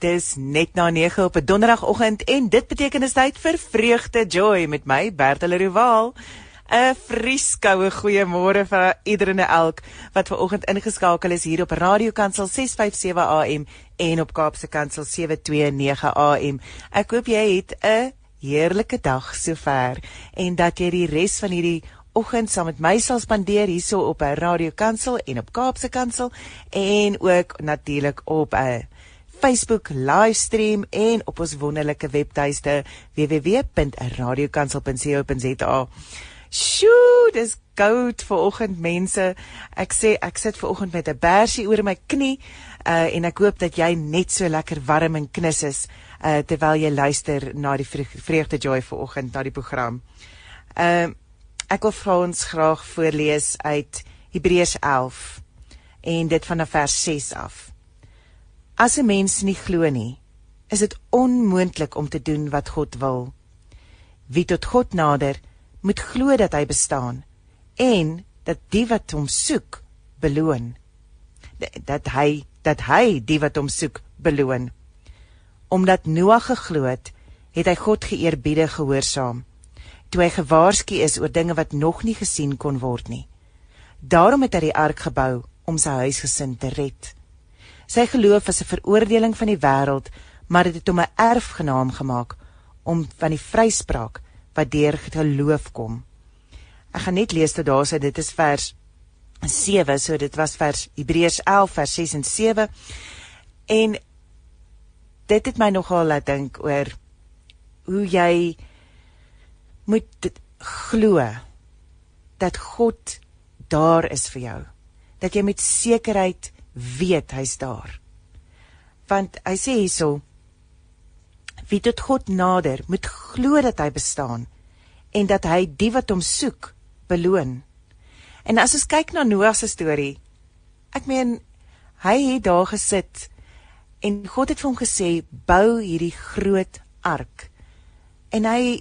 Dis net na 9 op 'n donderdagoggend en dit beteken is tyd vir vreugde joy met my Bertel Rowaal. 'n Vrieskoue goeiemôre vir iedereen elk wat ver oggend ingeskakel is hier op Radio Kansel 657 AM en op Kaapse Kansel 729 AM. Ek hoop jy het 'n heerlike dag sover en dat jy die res van hierdie oggend saam met my sal spandeer hierso op Radio Kansel en op Kaapse Kansel en ook natuurlik op 'n Facebook livestream en op ons wonderlike webtuiste www.radiokansel.co.za. Sjoe, dis goud vir oggend mense. Ek sê ek sit ver oggend met 'n bersie oor my knie uh, en ek hoop dat jy net so lekker warm en knus is uh, terwyl jy luister na die vreugde joy vir oggend na die program. Uh, ek wil vir ons graag voorlees uit Hebreërs 11 en dit vanaf vers 6 af. As 'n mens nie glo nie, is dit onmoontlik om te doen wat God wil. Wie tot God nader, moet glo dat hy bestaan en dat die wat hom soek, beloon. Dat hy dat hy die wat hom soek, beloon. Omdat Noag geglo het, het hy God geëerbiedig gehoorsaam toe hy gewaarsku is oor dinge wat nog nie gesien kon word nie. Daarom het hy die ark gebou om sy huisgesin te red. Sy geloof was 'n veroordeling van die wêreld, maar dit het hom 'n erfgenaam gemaak om van die vryspraak wat deur geloof kom. Ek gaan net lees tot daar sê dit is vers 7, so dit was vers Hebreërs 11 vers 6 en 7. En dit het my nogal laat dink oor hoe jy moet glo dat God daar is vir jou. Dat jy met sekerheid weet hy's daar. Want hy sê hierso wie tot God nader moet glo dat hy bestaan en dat hy die wat hom soek beloon. En as ons kyk na Noag se storie, ek meen hy het daar gesit en God het vir hom gesê bou hierdie groot ark. En hy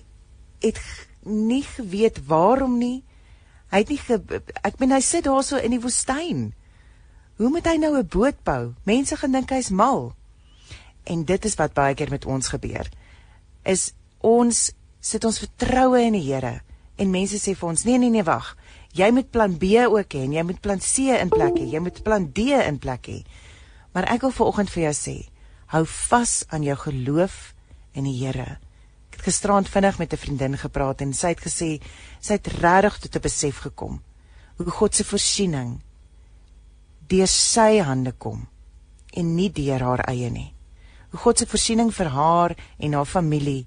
het nie geweet waarom nie. Hy het nie ge, ek meen hy sit daarso in die woestyn. Hoe moet hy nou 'n boot bou? Mense gaan dink hy's mal. En dit is wat baie keer met ons gebeur. Is ons sit ons vertroue in die Here en mense sê vir ons nee nee nee wag. Jy moet plan B ook hê en jy moet plan C in plek hê. Jy moet plan D in plek hê. Maar ek wil vanoggend vir jou sê, hou vas aan jou geloof in die Here gisterand vinnig met 'n vriendin gepraat en sy het gesê sy het regtig tot 'n besef gekom hoe God se voorsiening deur sy hande kom en nie deur haar eie nie. Hoe God se voorsiening vir haar en haar familie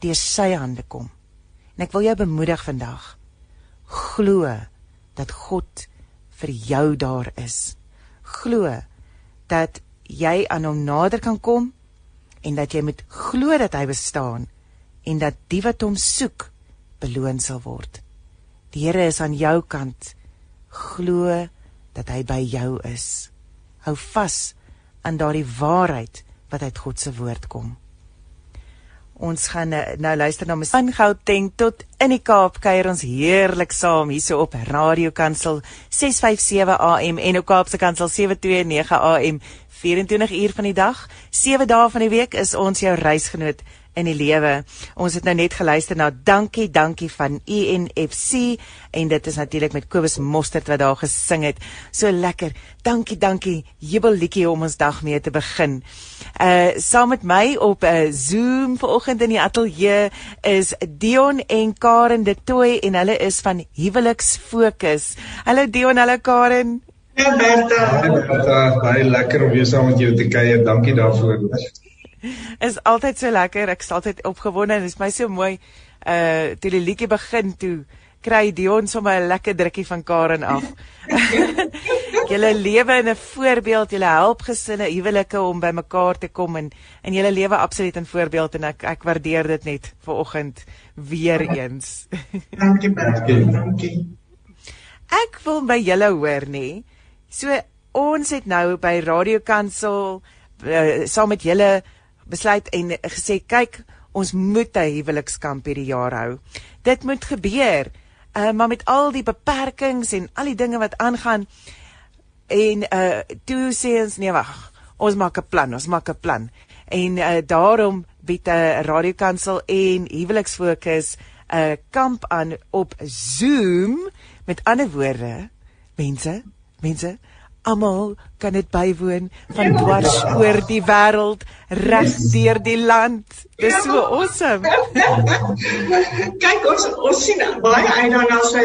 deur sy hande kom. En ek wil jou bemoedig vandag. Glo dat God vir jou daar is. Glo dat jy aan hom nader kan kom en dat jy moet glo dat hy bestaan en dat die wat hom soek beloon sal word. Die Here is aan jou kant. Glo dat hy by jou is. Hou vas aan daardie waarheid wat uit God se woord kom. Ons gaan nou, nou luister na Ms. van Gauteng tot in die Kaap kuier ons heerlik saam hierso op Radio Kansel 657 AM en op Kaapse Kansel 729 AM 24 uur van die dag, 7 dae van die week is ons jou reisgenoot in die lewe. Ons het nou net geluister na Dankie Dankie van ENFC en dit is natuurlik met Kobus Mostert wat daar gesing het. So lekker. Dankie Dankie. Jubel liedjie om ons dag mee te begin. Uh saam met my op 'n uh, Zoom vanoggend in die ateljee is Dion en Karen de Tooi en hulle is van Huweliks Fokus. Hallo Dion, hallo Karen. Ja, Bertha. Bertha, baie lekker om weer saam met jou te kuier. Dankie daarvoor is altyd so lekker. Ek is altyd opgewonde en dit is my so mooi uh toe die liedjie begin toe kry Dion sommer 'n lekker drukkie van Karen af. julle lewe in 'n voorbeeld, julle help gesinne, huwelike om by mekaar te kom en en julle lewe absoluut 'n voorbeeld en ek ek waardeer dit net vir oggend weer eens. dankie baie. Dankie. Ek wil by julle hoor nê. So ons het nou by Radio Kansel uh, saam met julle besluit en gesê kyk ons moet 'n huwelikskamp hierdie jaar hou. Dit moet gebeur. Uh, maar met al die beperkings en al die dinge wat aangaan en uh toe sê ons nee wag. ons maak 'n plan, ons maak 'n plan. En uh, daarom bied 'n uh, radiokansel en huweliksfokus 'n uh, kamp aan op Zoom. Met ander woorde, mense, mense, almal kan dit bywoon van dwars oor die wêreld reg deur die land. Dis so awesome. Kyk ons ons sien baie uit daarna so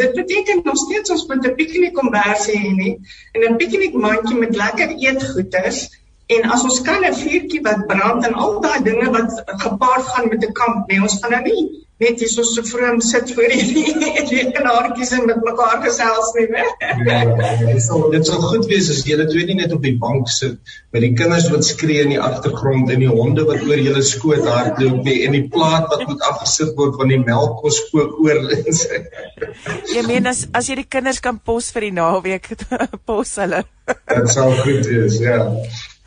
dit beteken nog steeds ons moet 'n piknik kombersie hê nie en 'n piknik mandjie met lekker eetgoeders en as ons kan 'n vuurtjie wat brand en al daai dinge wat gepaard gaan met 'n kamp, nee ons gaan nou nie net hier so so vroom sit voor die rekenaartjies en met mekaar gesels nie, né? Ja, dit sal dit sal goed wees as julle twee nie net op die bank sit met die kinders wat skree in die agtergrond en die honde wat oor julle skoot hardloop nie en die plaat wat moet afgesit word van die melk kos kook oor. Jy meen as as jy die kinders kan pos vir die naweek pos hulle. Dit sal goed wees, ja.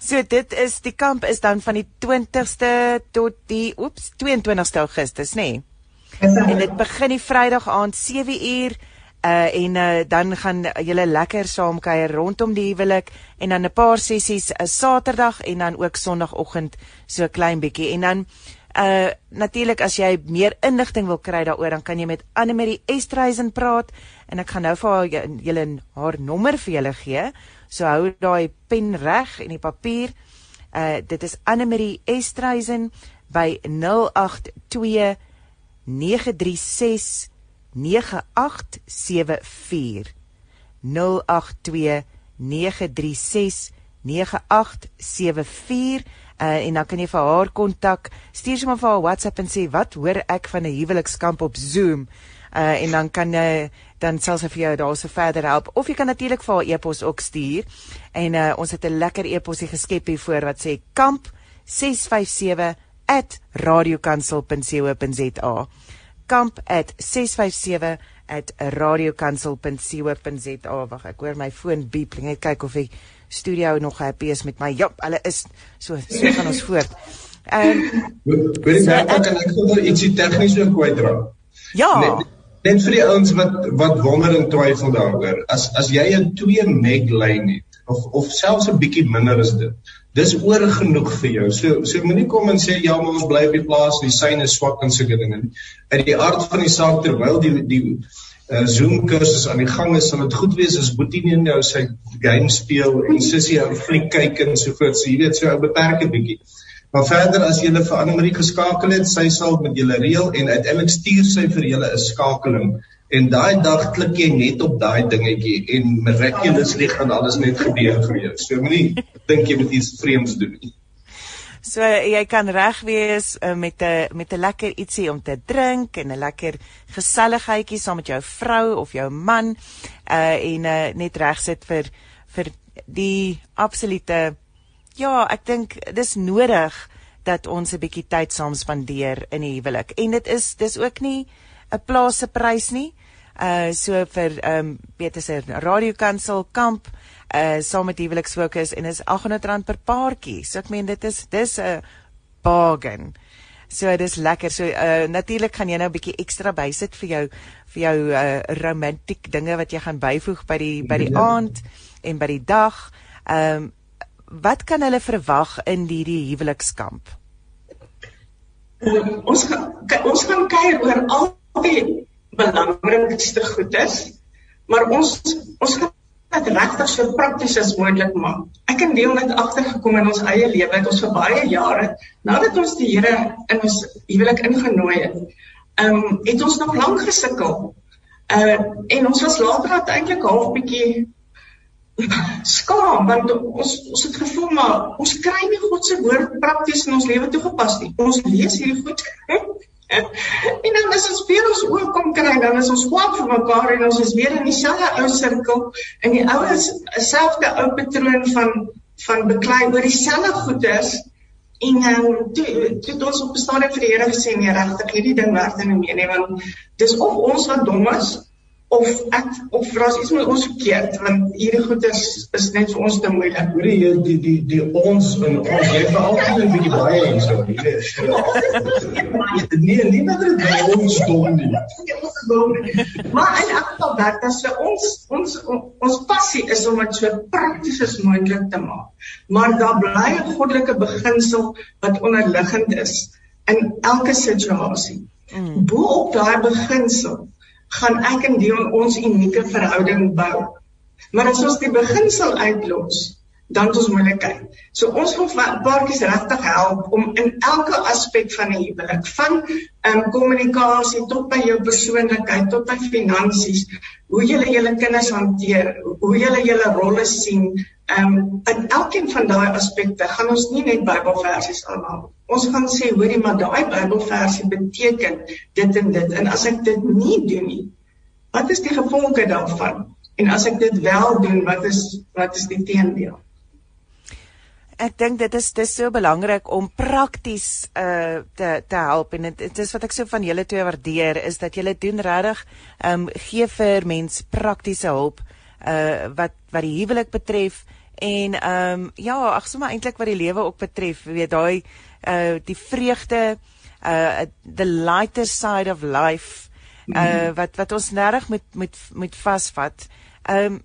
So dit is die kamp is dan van die 20ste tot die oeps 22ste Augustus, nê? Nee? En dit begin die Vrydag aand 7 uur uh en uh dan gaan julle lekker saam kuier rondom die huwelik en dan 'n paar sessies 'n uh, Saterdag en dan ook Sondagoggend so klein bietjie en dan uh natuurlik as jy meer inligting wil kry daaroor dan kan jy met Anne Marie Estreisen praat en ek gaan nou vir julle haar nommer vir julle gee. So hou daai pen reg en die papier. Uh dit is Anne Marie Estreisen by 082 0829369874 uh, en dan kan jy vir haar kontak. Stuur sommer vir haar WhatsApp en sê wat hoor ek van 'n huwelikskamp op Zoom? Uh, en dan kan uh, dan sal sy vir jou daarso verder help. Of jy kan natuurlik vir haar e-pos ook stuur. En uh, ons het 'n lekker e-posie geskep hier voor wat sê kamp 657 @radiokansel.co.za kamp@657@radiokansel.co.za wag ek hoor my foon beep net kyk of die studio nog happy is met my. Ja hulle is so so gaan ons voort. Ehm weet jy so, kan ek gou ietsie tegnies ook kwytdra? Ja. Net, net vir die ouens wat wat wonder en twyfel daaroor. As as jy 'n 2 meg lyn het of of selfs 'n bietjie minder as dit dis oor genoeg vir jou. So so moenie kom en sê ja, maar ons bly op die plaas, die syne is swak en sulke dinge nie. In die aard van die saak terwyl die die uh, Zoom kursus aan die gang is, sal dit goed wees as Boetie nie nou sy game speel en Sissie hou fliek kyk en so voort. So jy weet so 'n beperkte bietjie. Maar verder as jy vir Anne Marie geskakel het, sy sal met julle reël en uiteindelik stuur sy vir julle 'n skakeling En daai dag klik jy net op daai dingetjie en miraculously gaan alles net gebeur vir jou. So moenie dink jy moet iets vreemds doen nie. So jy kan reg wees uh, met 'n met 'n lekker ietsie om te drink en 'n lekker geselligheidjie saam met jou vrou of jou man uh en uh, net reg sit vir vir die absolute ja, ek dink dis nodig dat ons 'n bietjie tyd saam spandeer in die huwelik. En dit is dis ook nie 'n plaas se prys nie. Uh so vir ehm um, Peter se radiokansel kamp uh saam met huweliksfokus en is R800 per paartjie. So ek meen dit is dis 'n bargain. So dis lekker. So uh natuurlik gaan jy nou 'n bietjie ekstra bysit vir jou vir jou uh romantiek dinge wat jy gaan byvoeg by die by die ja. aand en by die dag. Ehm um, wat kan hulle verwag in hierdie huwelikskamp? Uh, ons gaan ons gaan kuier oor al die belangrikste goed is, maar ons ons gaan dit regtig so prakties as moontlik maak. Ek en Leon het agtergekom in ons eie lewe dat ons vir baie jare nadat ons die Here in ons huwelik ingenooi het, ehm um, het ons nog lank gesukkel. Uh en ons was later uiteindelik half bietjie skaam want ons ons het gevoel maar ons kry nie God se woord prakties in ons lewe toegepas nie. Ons lees hierdie goed en dan as ons weer ons oë kom kry, dan is ons kwaad vir mekaar en ons is weer in dieselfde ou sirkel in die ou selfde ou patroon van van beklei oor dieselfde goeders. En um, toe toe ons op 'n stadium vir die Here gesê nee regtig hierdie ding werk nie meer nie want dis of ons wat dom is of ek of daar's iets met ons verkeerd want hierdie goeders is net vir ons te moeilik. Hoorie jy die die die ons en ons jy vir altyd 'n bietjie baie en so hier. Nee, nie dat dit by ons dom nie. maar in elk geval dat as ons ons ons passie is om dit so prakties as moontlik te maak. Maar daar bly 'n goddelike beginsel wat onderliggend is in elke situasie. Mm. Bo op daai beginsel gaan ek en Dion ons unieke verhouding bou. Maar as ons die beginsel uitlos, dan het ons moeilikheid. So ons wil paartjies regtig help om in elke aspek van 'n huwelik, van ehm um, kommunikasie tot by jou persoonlikheid, tot by finansies, hoe jy julle kinders hanteer, hoe jy julle rolle sien, Ehm um, in elkeen van daai aspekte gaan ons nie net Bybelversies aanhaal. Ons gaan sê hoorie maar daai Bybelversie beteken dit en dit en as ek dit nie doen nie, wat is die gevolge daarvan? En as ek dit wel doen, wat is wat is die teendeel? Ek dink dit is dis so belangrik om prakties uh te te help. En dit, is wat ek so van julle twee waardeer is dat julle doen regtig ehm um, gee vir mens praktiese hulp uh wat wat die huwelik betref. En ehm um, ja, ag sommer eintlik wat die lewe ook betref, weet daai uh die vreugde uh the lighter side of life uh wat wat ons nêreg met met met vasvat. Ehm um,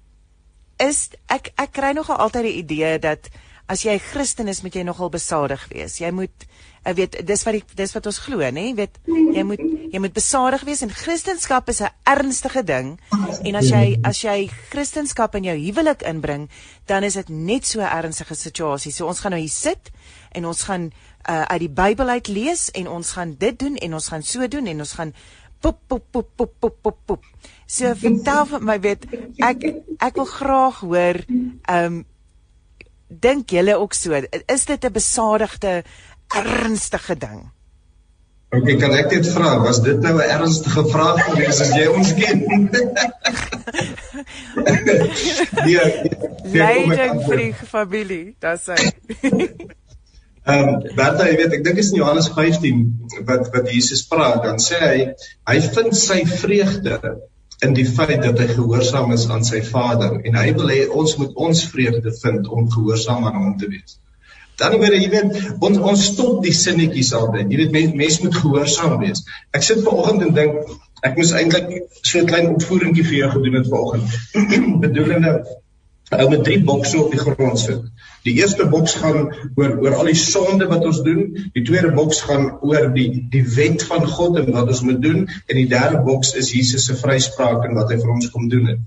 is ek ek kry nogal altyd die idee dat as jy Christen is, moet jy nogal besadig wees. Jy moet ek weet dis wat die, dis wat ons glo nê nee? weet jy moet jy moet besadig wees en Christendom is 'n ernstige ding en as jy as jy Christendom in jou huwelik inbring dan is dit net so 'n ernstige situasie so ons gaan nou hier sit en ons gaan uh, uit die Bybel uit lees en ons gaan dit doen en ons gaan so doen en ons gaan pop pop pop pop pop pop pop so vertel vir my weet ek ek wil graag hoor ehm um, dink julle ook so is dit 'n besadigde ernstige ding. OK, kan ek dit vra? Was dit nou 'n ernstige vraag gewees as jy ons ken? nee, leiding vir die familie, dis hy. Ehm, um, Bertha, jy weet, ek dink is in Johannes 15 wat wat Jesus praat, dan sê hy hy vind sy vreugde in die feit dat hy gehoorsaam is aan sy Vader en hy wil hê ons moet ons vreugde vind om gehoorsaam aan hom te wees. Dan word jy weet ons ons stop die sinnetjies altyd. Jy weet mense mens moet gehoorsaam wees. Ek sit ver oggend en dink ek moes eintlik so 'n klein opvoeringkie vir jou gedoen het ver oggend. Bedoelende ou met drie bokse op die grond sit. Die eerste boks gaan oor oor al die sonde wat ons doen. Die tweede boks gaan oor die die wet van God en wat ons moet doen en die derde boks is Jesus se vryspraak en wat hy vir ons kom doen het.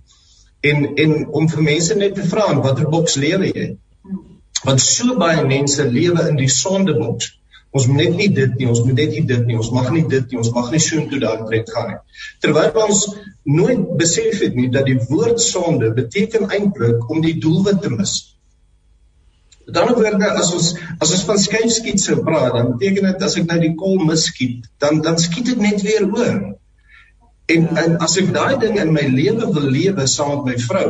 En en om vir mense net te vra, watter boks lewe jy? Want so baie mense lewe in die sondeboks. Ons moet net nie dit nie, ons moet net nie dit nie, ons mag nie dit nie, ons mag nie so intoe daar trek gaan nie. Terwyl ons nooit besef het nie dat die woord sonde beteken eintlik om die doelwit te mis. Dan word dit as ons as ons van skeipskiet sou praat, dan beteken dit as ek nou die kol miskiet, dan dan skiet dit net weer oor. En en as ek daai ding in my lewe wil lewe saam met my vrou,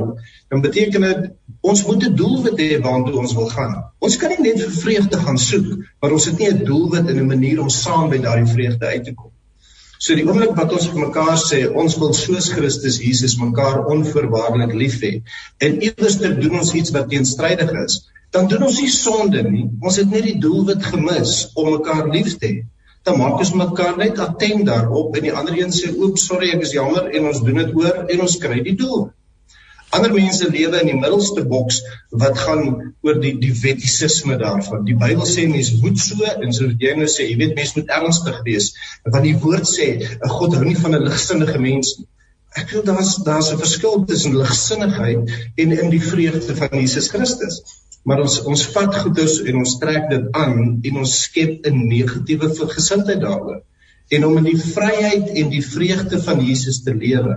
dan beteken dit ons moet 'n doelwit hê waartoe ons wil gaan. Ons kan nie net vir vreugde gaan soek, maar ons het nie 'n doelwit en 'n manier om saam by daardie vreugde uit te kom. So die oomblik wat ons vir mekaar sê ons wil soos Christus Jesus mekaar onvoorwaardelik lief hê en iewers ter doen ons iets wat teenstrydig is, dan doen ons nie sonde nie. Ons het net die doelwit gemis om mekaar lief te hê dan maak ons mekaar net attent daarop en die ander een sê oop sorry ek is jammer en ons doen dit oor en ons kry die doel. Ander mense lewe in die middelste boks wat gaan oor die die wettisisme daarvan. Die Bybel sê mense moet so en so jy nou sê jy weet mense moet ernstig wees want die woord sê God hou nie van 'n ligsinnige mens nie. Ek wil daar's daar's 'n verskil tussen ligsinnigheid en in die vreugde van Jesus Christus maar ons ons vat goeders en ons trek dit aan en ons skep 'n negatiewe gesindheid daaroor en om in die vryheid en die vreugde van Jesus te lewe.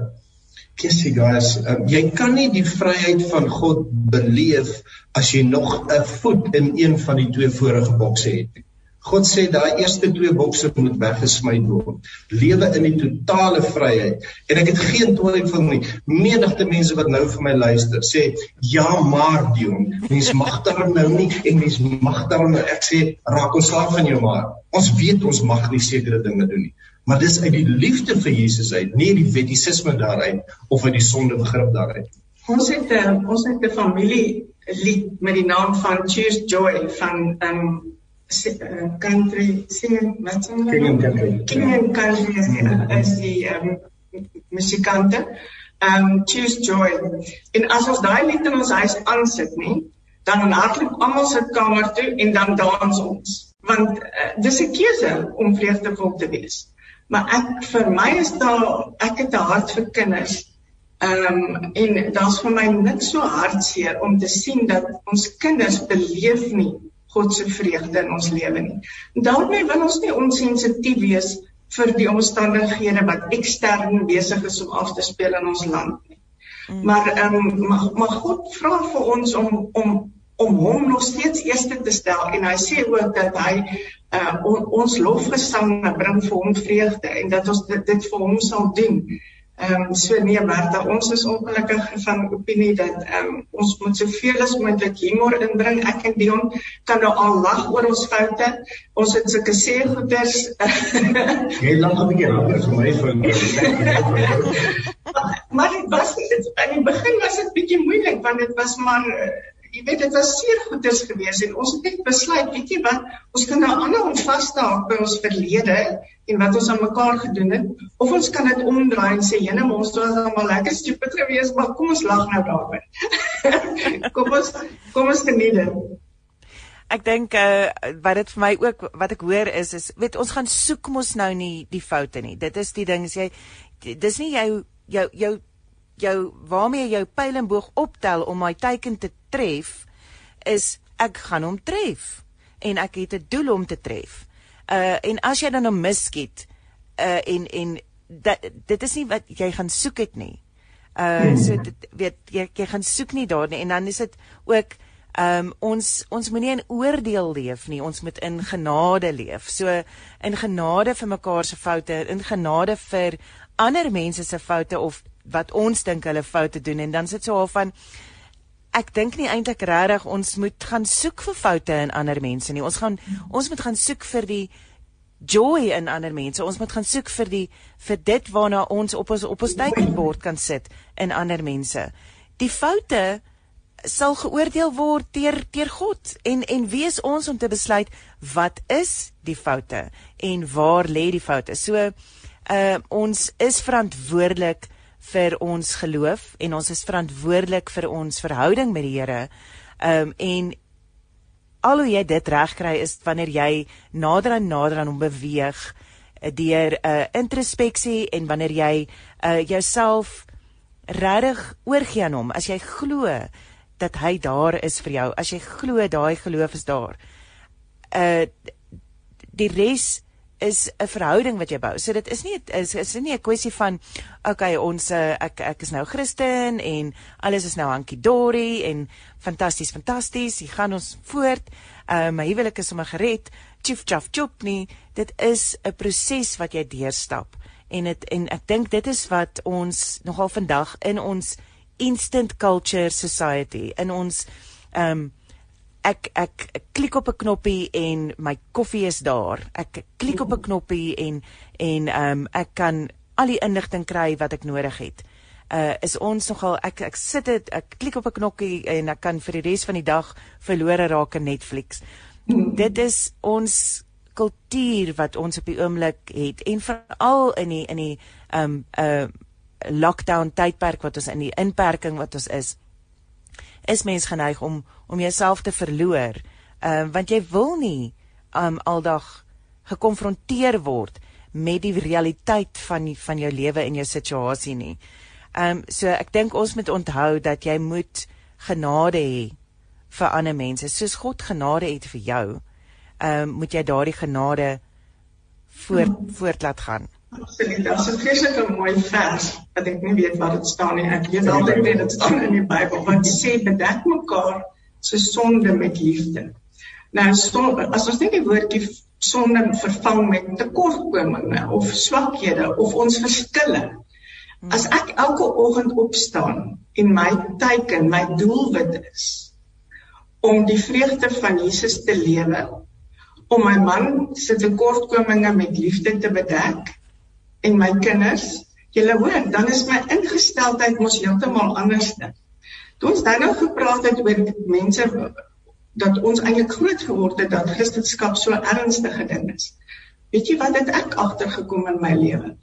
Kissie guys, uh, jy kan nie die vryheid van God beleef as jy nog 'n voet in een van die twee vorige bokse het. God sê daai eerste twee bokse moet weggesmy word. Lewe in die totale vryheid. En ek het geen twyfel nie. Menigte mense wat nou vir my luister, sê ja, maar Dion, mens mag daarom nou nie en mens mag daarom nou ek sê raak ons slaaf van jou maar. Ons weet ons mag nie sekere dinge doen nie. Maar dis uit die liefde vir Jesus uit, nie die wettisisme daaruit of uit die sondebegrip daaruit. Ons het 'n eh, ons het 'n familie lied met die naam van Choose Joy van um uh, country singing wat sing hulle? King and Country. King and Country is die, uh, is die um, musikante. Um Choose Joy. En as ons daai lied in ons huis aansit, nê, dan hardloop almal se kamer toe en dan dans ons. Want uh, dis 'n keuse om vreugdevol te wees. Maar ek vir my is daar ek het 'n hart vir kinders. Ehm um, en daar's vir my net so hartseer om te sien dat ons kinders beleef nie God se vreugde in ons lewe nie. Daarmee wil ons nie onsensitief wees vir die omstandighede wat ekstern besig is om af te speel in ons land nie. Mm. Maar ehm um, maar, maar God vra vir ons om om om hom nog steeds eerste te stel en hy sê ook dat hy uh, on, ons lofgesange bring vir hom vreugde en dat ons dit, dit vir hom sal doen. Ehm um, so nee Bertha, ons is ongelukkig van opinie dat ehm um, ons moet soveel as moontlik humor inbring. Ek en Dion kan nou al lag oor ons foute. Ons het sulke sê goeders. Jy lag 'n bietjie anders vir my vriend. maar dit was dit aan die begin was dit bietjie moeilik want dit was maar jy weet dit was seer goeders gewees en ons het net besluit weet jy wat ons kan nou aanhou om vas te haak by ons verlede en wat ons aan mekaar gedoen het of ons kan dit omdraai en sê jene ons was almal lekker stupid geweest maar kom ons lag nou daaroor kom ons kom ons geniet dit Ek dink uh, wat dit vir my ook wat ek hoor is is weet ons gaan soek mos nou nie die foute nie. Dit is die ding as jy dis nie jou jou jou jou waarmee jou pyl en boog optel om my teiken te tref is ek gaan hom tref en ek het 'n doel om te tref. Uh en as jy dan nou miskiet uh en en dat, dit is nie wat jy gaan soek het nie. Uh so dit weet jy jy gaan soek nie daar nie en dan is dit ook um ons ons moenie in oordeel leef nie. Ons moet in genade leef. So in genade vir mekaar se foute, in genade vir ander mense se foute of wat ons dink hulle foute doen en dan sit so half van ek dink nie eintlik regtig ons moet gaan soek vir foute in ander mense nie. Ons gaan ons moet gaan soek vir die joy in ander mense. Ons moet gaan soek vir die vir dit waarna ons op ons op ons teikenbord kan sit in ander mense. Die foute sal geoordeel word deur deur God en en wie is ons om te besluit wat is die foute en waar lê die foute? So uh ons is verantwoordelik vir ons geloof en ons is verantwoordelik vir ons verhouding met die Here. Ehm um, en al hoe jy dit regkry is wanneer jy nader en nader aan hom beweeg eh, deur 'n uh, introspeksie en wanneer jy uh, jouself regtig oorgee aan hom as jy glo dat hy daar is vir jou as jy glo daai geloof is daar uh die res is 'n verhouding wat jy bou. So dit is nie is is nie 'n kwessie van okay, ons eh, ek ek is nou Christen en alles is nou hankie dory en fantasties fantasties. Hier gaan ons voort. Uh my huwelik is sommer gered. Chief Chuff Chup nie. Dit is 'n proses wat jy deurstap. En dit en ek dink dit is wat ons nogal vandag in ons instant culture society in ons um ek ek klik op 'n knoppie en my koffie is daar. Ek klik op 'n knoppie en en ehm um, ek kan al die inligting kry wat ek nodig het. Uh is ons nogal ek ek sit dit ek klik op 'n knoppie en ek kan vir die res van die dag verlore raak in Netflix. Dit is ons kultuur wat ons op die oomblik het en veral in die in die ehm um, uh lockdown tydperk wat ons in die inperking wat ons is is mens geneig om om jouself te verloor. Ehm uh, want jy wil nie um aldag gekonfronteer word met die realiteit van die, van jou lewe en jou situasie nie. Ehm um, so ek dink ons moet onthou dat jy moet genade hê vir ander mense. Soos God genade het vir jou, ehm um, moet jy daardie genade voort hmm. voort laat gaan. Absoluut. Dit is 'n vreeslike mooi vers wat ek nie weet wat dit staan nie. Ek weet altyd net dit staan in die Bybel wat sê bedek mekaar se sonde met liefde. Nou so, as ons net die woordjie sonde vervang met tekortkominge of swakhede of ons verskille. As ek elke oggend opstaan en my teiken, my doelwit is om die vreugde van Jesus te lewe, om my man se tekortkominge met liefde te bedek en my kinders, julle hoor, dan is my ingesteldheid mos heeltemal anders. Toe ons dan nou gepraat het oor mense dat ons eintlik groot geword het dat Christendom so ernstige ding is. Weet jy wat het ek agtergekom in my lewe?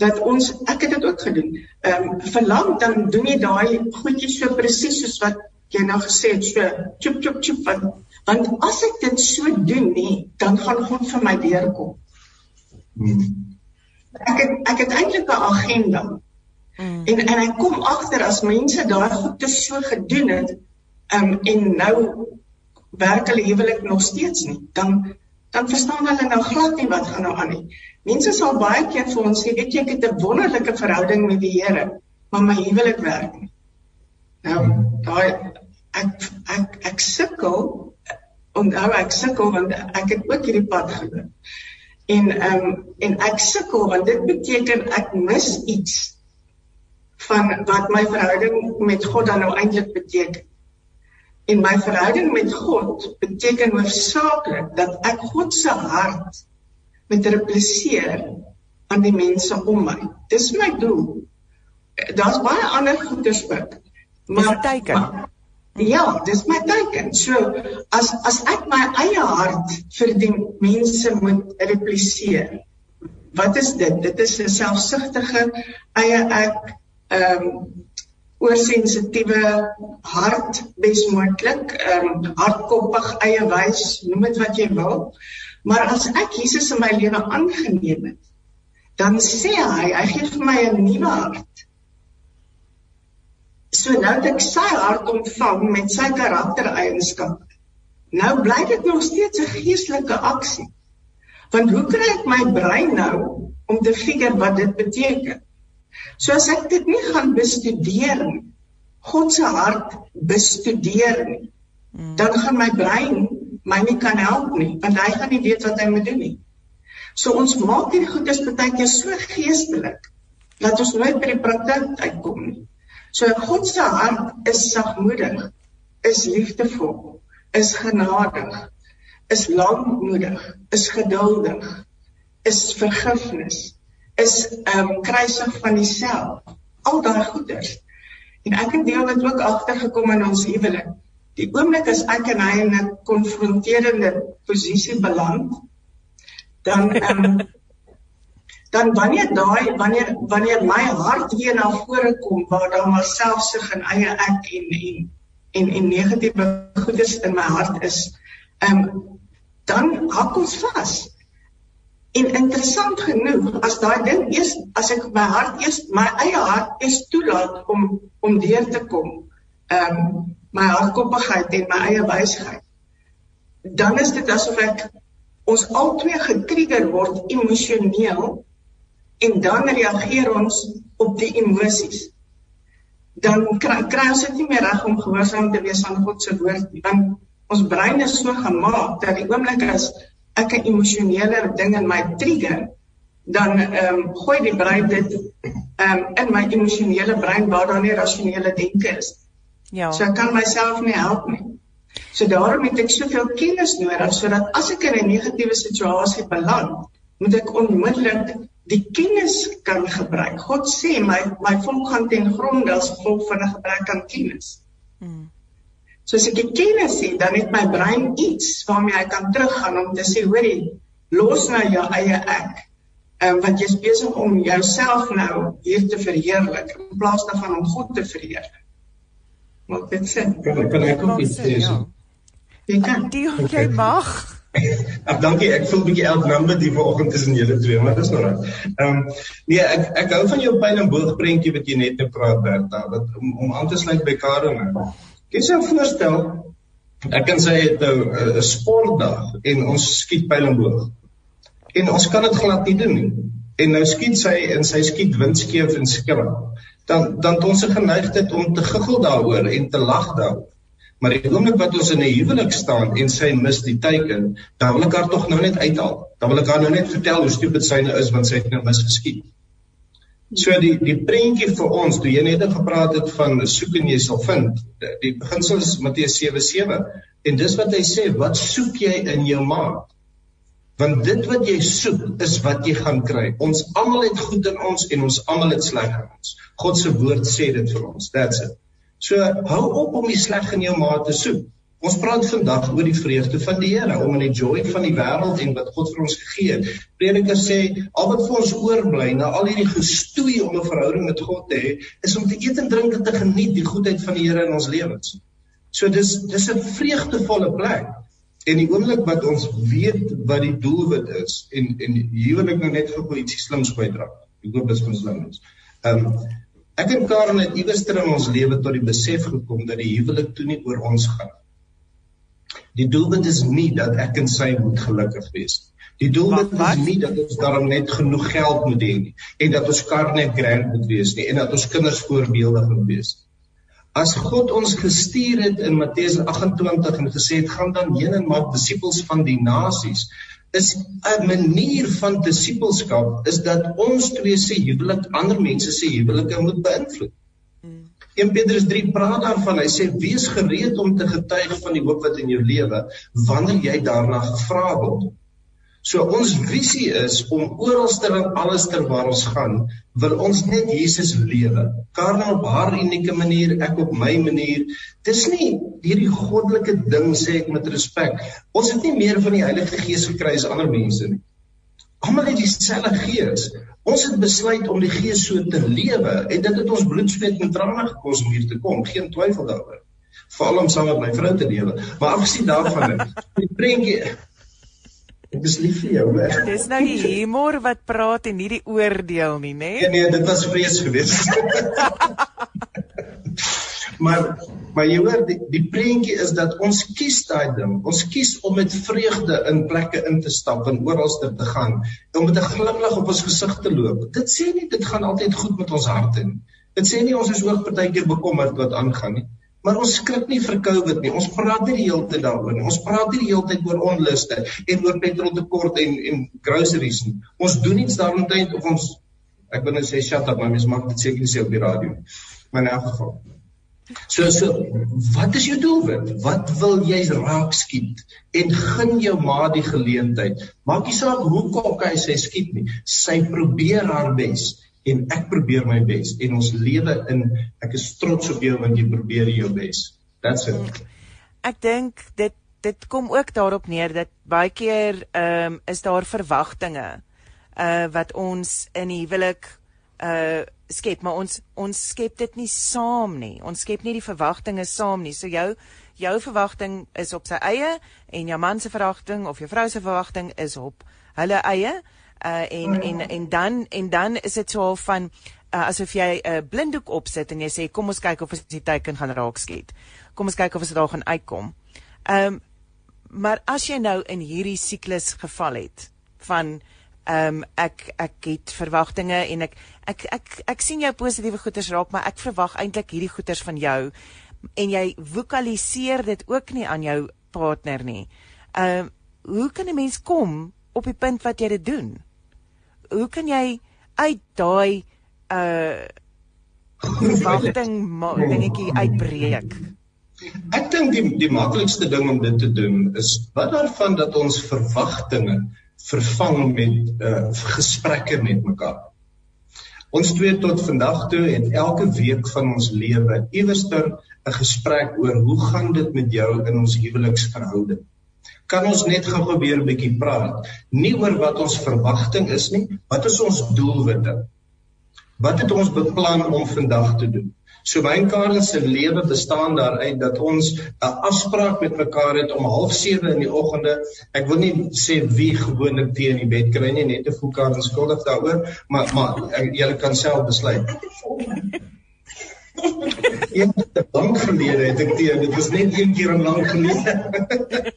Dat ons ek het dit ook gedoen. Ehm um, verlang dan doen jy daai goedjies so presies soos wat jy nou gesê het so chop chop chop want want as ek dit so doen nie dan gaan God vir my deurkom. Hmm. Ek het ek het eintlik 'n agenda. Hmm. En en ek kom agter as mense daai goed te so gedoen het um, en nou werk hulle huwelik nog steeds nie, dan dan verstaan hulle nou glad nie wat gaan nou aan nie. Mense sal baie keer vir ons sê, weet jy, ek het 'n wonderlike verhouding met die Here, maar my huwelik werk nie. Nou, daai ek ek ek sukkel onthou ek sukkel want ek het ook hierdie pad geloop. En ehm um, en ek sukkel want dit beteken ek mis iets van wat my verhouding met God dan nou eintlik beteken. En my verhouding met God beteken hoofsaaklik dat ek God se hart met repliseer aan die mense om my. Dis my doel. Daar's baie ander goeders ook. Maar teken. Maar, ja, dis my teken. So as as ek my eie hart vir die mense moet repliseer. Wat is dit? Dit is 'n selfsugtige eie ek ehm um, oorsensitiewe hart besmoontlik, ehm um, hardkoppig eie wys, noem dit wat jy wil. Maar as ek Jesus in my lewe aangeneem het, dan sê hy, hy gee vir my 'n nuwe hart. So nou dat ek sy hart ontvang met sy karaktereienskappe. Nou bly dit nog steeds 'n geestelike aksie. Want hoe kry ek my brein nou om te figure wat dit beteken? So as ek dit nie gaan bestudeer nie, God se hart bestudeer nie, hmm. dan gaan my brein my nie kan help nie, want hy gaan nie weet wat hy moet doen nie. So ons maak hierdie goedes baie keer so geestelik dat ons nooit by die praktyk uitkom nie. So God se hart is sagmoedig, is liefdevol, is genadig, is lankmoedig, is geduldig, is vergifnis is ehm um, kruisig van dieself. Al daai goeders. En ek het deel dit ook agtergekom in ons huwelik. Die oomblik as ek en hy in 'n konfronterende posisie beland, dan ehm um, dan wanneer daai wanneer wanneer my hart weer na vore kom waar daar maar selfsug en eie ek en en en en negatiewe goeders in my hart is, ehm um, dan hak ons vas. En interessant genoeg, as daai ding eers as ek my hart eers my eie hart eers toelaat om om deur te kom, ehm um, my hartkoppigheid en my eie wysheid. Dan is dit asof ek ons albei getrigger word emosioneel en dan reageer ons op die emosies. Dan kry, kry ons dit nie meer reg om gehoorsaam te wees aan God se woord nie. Want ons brein is so gemaak dat die oomblik as ek 'n emosionele ding in my trigger, dan ehm um, gooi die brein dit ehm um, in my emosionele brein waar daar nie rasionele denke is. Ja. So ek kan myself nie help nie. So daarom het ek soveel kennis nodig sodat as ek in 'n negatiewe situasie beland, moet ek onmiddellik die kennis kan gebruik. God sê my my volk gaan ten gronde as gevolg van 'n gebrek aan kennis. Hmm. So as ek die kennis het, dan het my brein iets waarmee hy kan teruggaan om te sê, hoorie, los nou jou eie ek. Ehm um, want jy's besig om jouself nou hier te verheerlik in plaas daarvan om God te verheerlik. Wat dit sê. Kan ek kan ek ook iets sê? Ja. Jy kan. Die jy mag. Ag dankie, ek voel bietjie elk number die vanoggend tussen julle twee, maar dis nou reg. Ehm nee, ek ek hou van jou pyl en boog prentjie wat jy net te praat Bertha, wat om, om aan te sluit by Karen nou. Jy sou voorstel ek kan sê dit nou 'n sportdag en ons skiet pyl en boog. En ons kan dit glad nie doen nie. En nou skiet sy en sy skiet windskeef en skelm. Dan dan het ons 'n geneigtheid om te giggel daaroor en te lag daaroor. Maar die oomblik wat ons in 'n huwelik staan en sy mis die teiken, dan wil ek haar tog nou net uithaal. Dan wil ek haar nou net vertel hoe stupid sy nou is want sy het nou misgeskiet. So die die prentjie vir ons, toe jy net gepraat het van soek en jy sal vind. Die beginsel is Matteus 7:7 en dis wat hy sê, wat soek jy in jou maat? Want dit wat jy soek is wat jy gaan kry. Ons almal het goed in ons en ons almal het sleg in ons. God se woord sê dit vir ons. That's it. So hou op om die sleg in jou maat te soek. Ons praat vandag oor die vreugde van die Here, om in die joy van die wêreld en wat God vir ons gegee het. Prediker sê al wat vir ons oorbly na al hierdie gestoei om 'n verhouding met God te hê, is om te eet en drink en te geniet die goedheid van die Here in ons lewens. So dis dis 'n vreugdevolle plek. En die oomblik wat ons weet wat die doelwit is en en hier wil ek nou net gou ietsie slims bydra. Ek hoop dit is slims. Ehm um, Ek en Karen het iewers in ons lewe tot die besef gekom dat die huwelik toe nie oor ons gaan. Die doelwit is nie dat ek en sy moet gelukkig wees nie. Die doelwit is nie dat ons daarom net genoeg geld moet hê nie en dat ons kar net grand moet wees nie en dat ons kinders voorbeeldig moet wees. As God ons gestuur het in Matteus 28 en gesê het gaan dan heen en maak disippels van die nasies, is 'n manier van disippelskap is dat ons twee se huwelik ander mense se huwelike moet beïnvloed. 1 Petrus 3 praat daarvan. Hy sê wees gereed om te getuig van die hoop wat in jou lewe wanneer jy daarna gevra word. So ons visie is om oralster en alles ter waar ons gaan, wil ons net Jesus lewe. Karel op haar unieke manier, ek op my manier. Dis nie hierdie goddelike ding sê ek met respek. Ons het nie meer van die Heilige Gees gekry as ander mense nie. Almal het dieselfde Gees. Ons het besluit om die Gees so te lewe en dit het ons bloed, sweet en trane gekos om hier te kom. Geen twyfel daaroor. Veral om saam met my vrou te lewe. Maar afgesien daarvan, die prentjie Ek is lief vir jou, hè. Dis nou die humor wat praat en nie die oordeel nie, né? Nee, nee, dit was vrees geweest. maar maar jy hoor die, die prentjie is dat ons kies daai ding. Ons kies om met vreugde in plekke in te stap en oralste te gaan, om met 'n glimlag op ons gesig te loop. Dit sê nie dit gaan altyd goed met ons harte nie. Dit sê nie ons is ook partykeer bekommerd wat aangaan nie. Maar ons skrik nie vir COVID nie. Ons praat nie die hele tyd daaroor nie. Ons praat nie die hele tyd oor onluste en oor petroltekort en en groceries nie. Ons doen iets daaromtrent of ons ek wil net sê shut up, maar mens mag dit seker nie sê op die radio. Maar in elk geval. So so wat is jou doelwit? Wat wil jy raak skiet? En gun jou ma die geleentheid. Maak nie saak hoe kok hy sy skiet nie. Sy probeer haar bes en ek probeer my bes en ons lewe in ek is trots op jou want jy probeer jou bes. That's it. Ek dink dit dit kom ook daarop neer dat baie keer ehm um, is daar verwagtinge uh wat ons in die huwelik uh skep maar ons ons skep dit nie saam nie. Ons skep nie die verwagtinge saam nie. So jou jou verwagting is op sy eie en jou man se verwagting of jou vrou se verwagting is op hulle eie uh en en en dan en dan is dit so van uh, asof jy 'n uh, blinddoek opsit en jy sê kom ons kyk of ons die teiken gaan raak skiet. Kom ons kyk of ons daar gaan uitkom. Ehm um, maar as jy nou in hierdie siklus geval het van ehm um, ek ek het verwagtinge en ek ek ek ek sien jou positiewe goeders raak maar ek verwag eintlik hierdie goeders van jou en jy vokaliseer dit ook nie aan jou partner nie. Ehm um, hoe kan 'n mens kom op die punt wat jy dit doen? hoe kan jy uit daai uh verwagting dingetjie uitbreek? Ek dink die die maklikste ding om dit te doen is wat daarvan dat ons verwagtinge vervang met uh gesprekke met mekaar. Ons twee tot vandag toe en elke week van ons lewe iewerster 'n gesprek oor hoe gaan dit met jou in ons huweliksverhouding? kan ons net gou probeer 'n bietjie praat. Nie oor wat ons verwagting is nie, wat is ons doelwitte? Wat het ons beplan om vandag te doen? So Karen se lewe bestaan daaruit dat ons 'n afspraak met mekaar het om 07:30 in die oggende. Ek wil nie sê wie gewoonlik tee in die bed kry nie, net te voel Karen skuldig daaroor, maar maar julle kan self besluit. Een lank gelede het ek teen, dit was net een keer 'n lank gelede.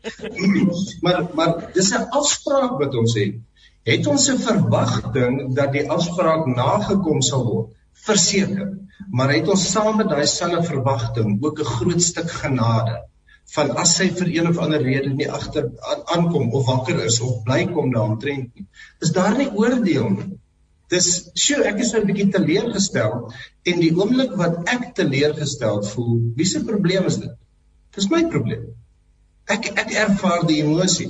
maar maar dis 'n afspraak wat ons het. Het ons 'n verwagting dat die afspraak nagekom sal word? Verseker. Maar het ons saam met daai selfe verwagting ook 'n groot stuk genade? van as sy vir een of ander rede nie agter aankom of wakker is of bly kom daaromtrent nie. Is daar nie oordeel nie? Dis sjoe, ek is nou 'n bietjie teleurgestel en die oomblik wat ek teleurgestel voel, wie se probleem is dit? Dis my probleem. Ek ek ervaar die emosie.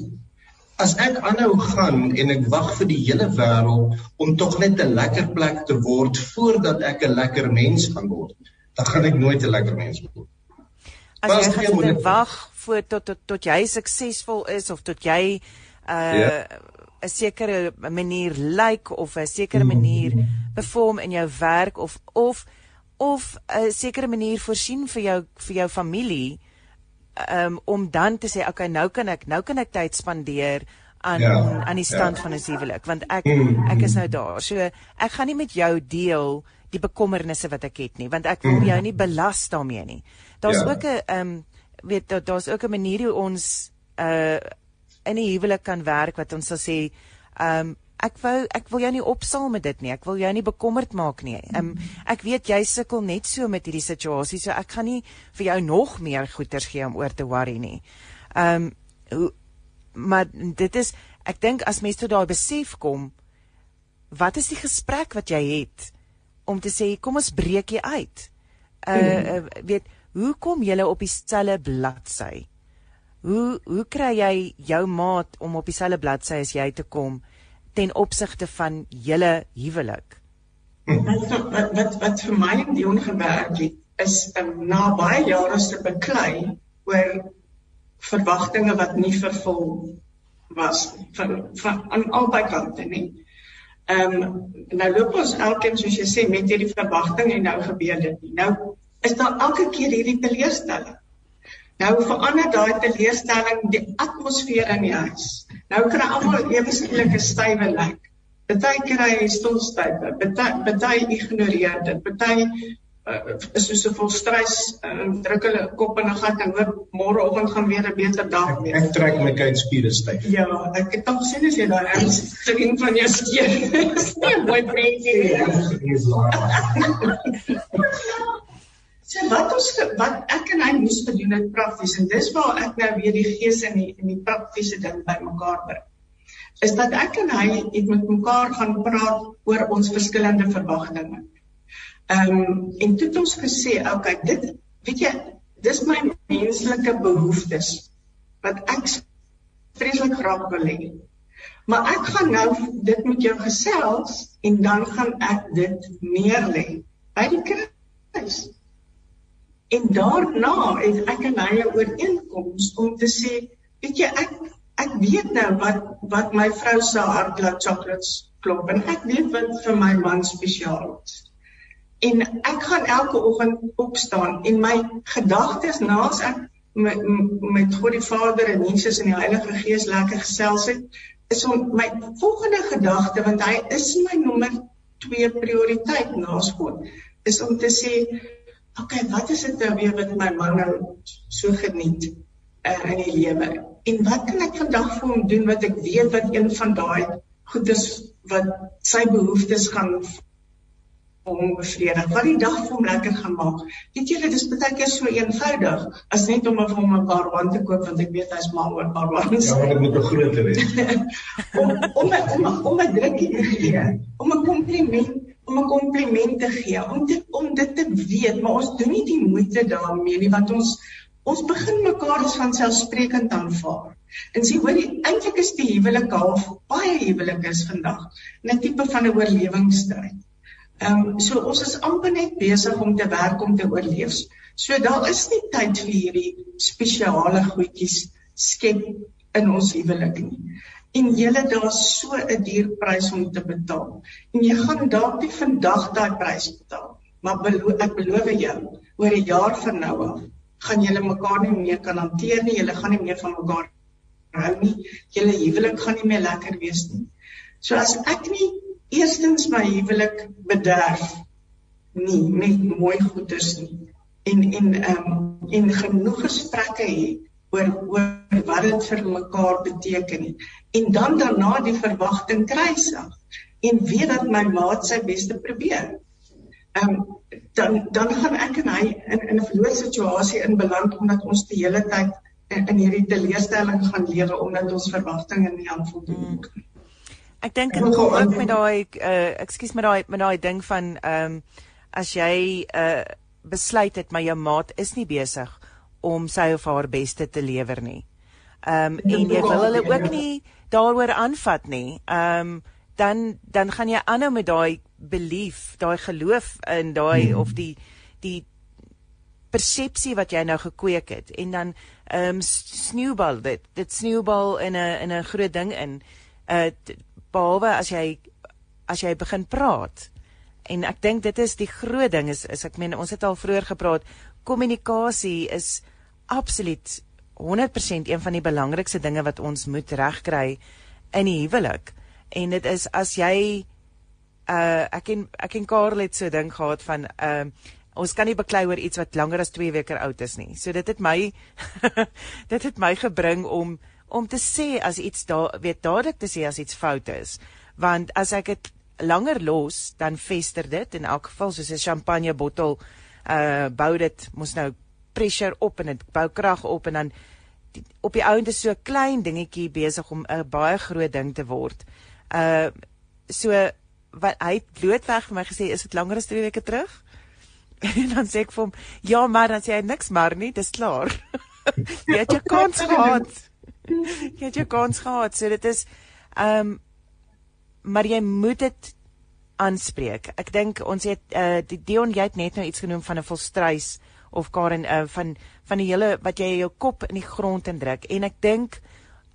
As ek aanhou gaan en ek wag vir die hele wêreld om tog net 'n lekker plek te word voordat ek 'n lekker mens gaan word, dan gaan ek nooit 'n lekker mens word. As jy gaan wag voor tot tot tot jy suksesvol is of tot jy uh ja. 'n sekere manier lyk like, of 'n sekere manier perform in jou werk of of of 'n sekere manier voorsien vir jou vir jou familie um, om dan te sê okay nou kan ek nou kan ek tyd spandeer aan ja, aan die stand ja. van 'n huwelik want ek mm. ek is nou daar. So ek gaan nie met jou deel die bekommernisse wat ek het nie want ek wil mm. jou nie belas daarmee nie. Daar's ja. ook 'n ehm um, weet daar's ook 'n manier hoe ons uh in 'n huwelik kan werk wat ons sal sê ehm um, ek wou ek wil jou nie opsaal met dit nie. Ek wil jou nie bekommerd maak nie. Ehm um, ek weet jy sukkel net so met hierdie situasie, so ek gaan nie vir jou nog meer goeters gee om oor te worry nie. Ehm um, hoe maar dit is ek dink as mense tot daai besef kom wat is die gesprek wat jy het om te sê kom ons breek jy uit. Uh, uh weet hoe kom julle op dieselfde bladsy? Hoe hoe kry jy jou maat om op dieselfde bladsy as jy te kom ten opsigte van julle huwelik? Wat wat wat, wat vir my die ongewerk het is um, na baie jare se beklei oor verwagtinge wat nie vervul was van van aan albei kante nie. Ehm um, nou loop ons elkeen soos jy sê met hierdie verwagting en nou gebeur dit nie. Nou is daar elke keer hierdie teleurstelling. Nou verander daai teleurstelling die atmosfeer in die huis. Nou kry almal ewe skielik 'n stywe lyk. Party kry stilstywe, party party ignoreer dit, party uh, is so so vol stres en uh, druk hulle kop in 'n gat en hoop môreoggend gaan weer 'n beter dag wees. Ek trek my kuitspiere styf. Ja, ek het al sien as jy daai erns ding van jou skeer. Nee, mooi prentjie. So wat ons wat ek en hy moes gedoen het prakties en dis waar ek nou weer die gees en die en die praktiese ding bymekaar bring. Is dat ek en hy het met mekaar gaan praat oor ons verskillende verwagtinge. Ehm um, en toe het ons gesê, okay, dit weet jy, dis my menslike behoeftes wat ek vreeslik graag wil hê. Maar ek gaan nou dit met jou gesels en dan gaan ek dit neerlê by die kruis. En daarna het ek en hy 'n ooreenkoms om te sê, weet jy, ek ek weet nou wat wat my vrou se hart laat chocolates klop en ek weet wat vir my man spesiaal is. En ek gaan elke oggend opstaan en my gedagtes naas ek met met God die Vader en Jesus en die Heilige Gees lekker gesels het is om my volgende gedagte want hy is my nommer 2 prioriteit naas God is om te sê okay wat is dit nou weer wat my man nou so geniet uh, in die lewe en wat kan ek vandag vir hom doen wat ek weet wat een van daai goedes wat sy behoeftes gaan hom bevredig, wat die dag vir hom lekker gaan maak. Weet julle, dis baie keer so eenvoudig as net om vir hom 'n paar wand te koop want ek weet hy's mal oor paar wands. Ja, dit moet 'n groter wees. om om om om 'n drukkie te gee, om 'n kompliment om 'n kompliment te gee, om dit om dit te weet, maar ons doen nie die moeite daarmee nie want ons ons begin mekaar as van selfsprekend aanvaar. En sê hoor, eintlik is die huwelik half baie huwelike is vandag 'n tipe van 'n oorlewingsstryd. Ehm um, so ons is amper net besig om te werk om te oorleef. So daar is nie tyd vir hierdie spesiale goedjies skep in ons huwelik nie. En julle daar's so 'n duur prys om te betaal. En jy gaan dalk nie vandag daai prys betaal, maar belo ek beloof jou, oor 'n jaar van nou af gaan julle mekaar nie meer kan hanteer nie. Julle gaan nie meer van mekaar hou nie. Julle huwelik gaan nie meer lekker wees nie. So as ek nie eerstens my huwelik bederf nie met mooi goeders nie en en ehm um, en genoeg gesprekke het oor oor wat dit vir mekaar beteken en dan daarna die verwagting kruisig en weet dat my maat sy beste probeer. Ehm um, dan dan gaan ek en hy in in 'n verloor situasie in beland omdat ons die hele tyd in hierdie teleurstelling gaan lewe omdat ons verwagtinge nie aan voldoen word nie. Ek dink dit kom ook met daai uh ekskuus met daai met daai ding van ehm um, as jy uh besluit het maar jou maat is nie besig om sy of haar beste te lewer nie. Ehm um, en jy wil hulle ook nie daaroor aanvat nie. Ehm um, dan dan gaan jy aanhou met daai belief, daai geloof in daai of die die persepsie wat jy nou gekweek het. En dan ehm um, sneeubal dit. Dit sneeubal in 'n in 'n groot ding in. Uh behalwe as jy as jy begin praat. En ek dink dit is die groot ding is is ek meen ons het al vroeër gepraat kommunikasie is absoluut 100% een van die belangrikste dinge wat ons moet regkry in die huwelik en dit is as jy uh ek en ek en Karel het so ding gehad van ehm uh, ons kan nie beklei oor iets wat langer as 2 weke oud is nie. So dit het my dit het my gebring om om te sê as iets daar weet dadelik te sê as iets fout is. Want as ek dit langer los, dan fester dit in elk geval soos 'n champagne bottel uh bou dit mos nou pressure op en dit bou krag op en dan die, op die ouend is so 'n klein dingetjie besig om 'n baie groot ding te word. Uh so wat hy blootweg vir my gesê is dit langer as 2 weke terug? En dan sê ek vir hom, ja, maar dan sê hy niks maar nie, dis klaar. jy het jou kans gehad. Jy het jou kans gehad. So dit is ehm um, maar jy moet dit aanspreek. Ek dink ons het uh die Dion jy het net nou iets genoem van 'n volstruis of Karen uh van van die hele wat jy jou kop in die grond indruk en ek dink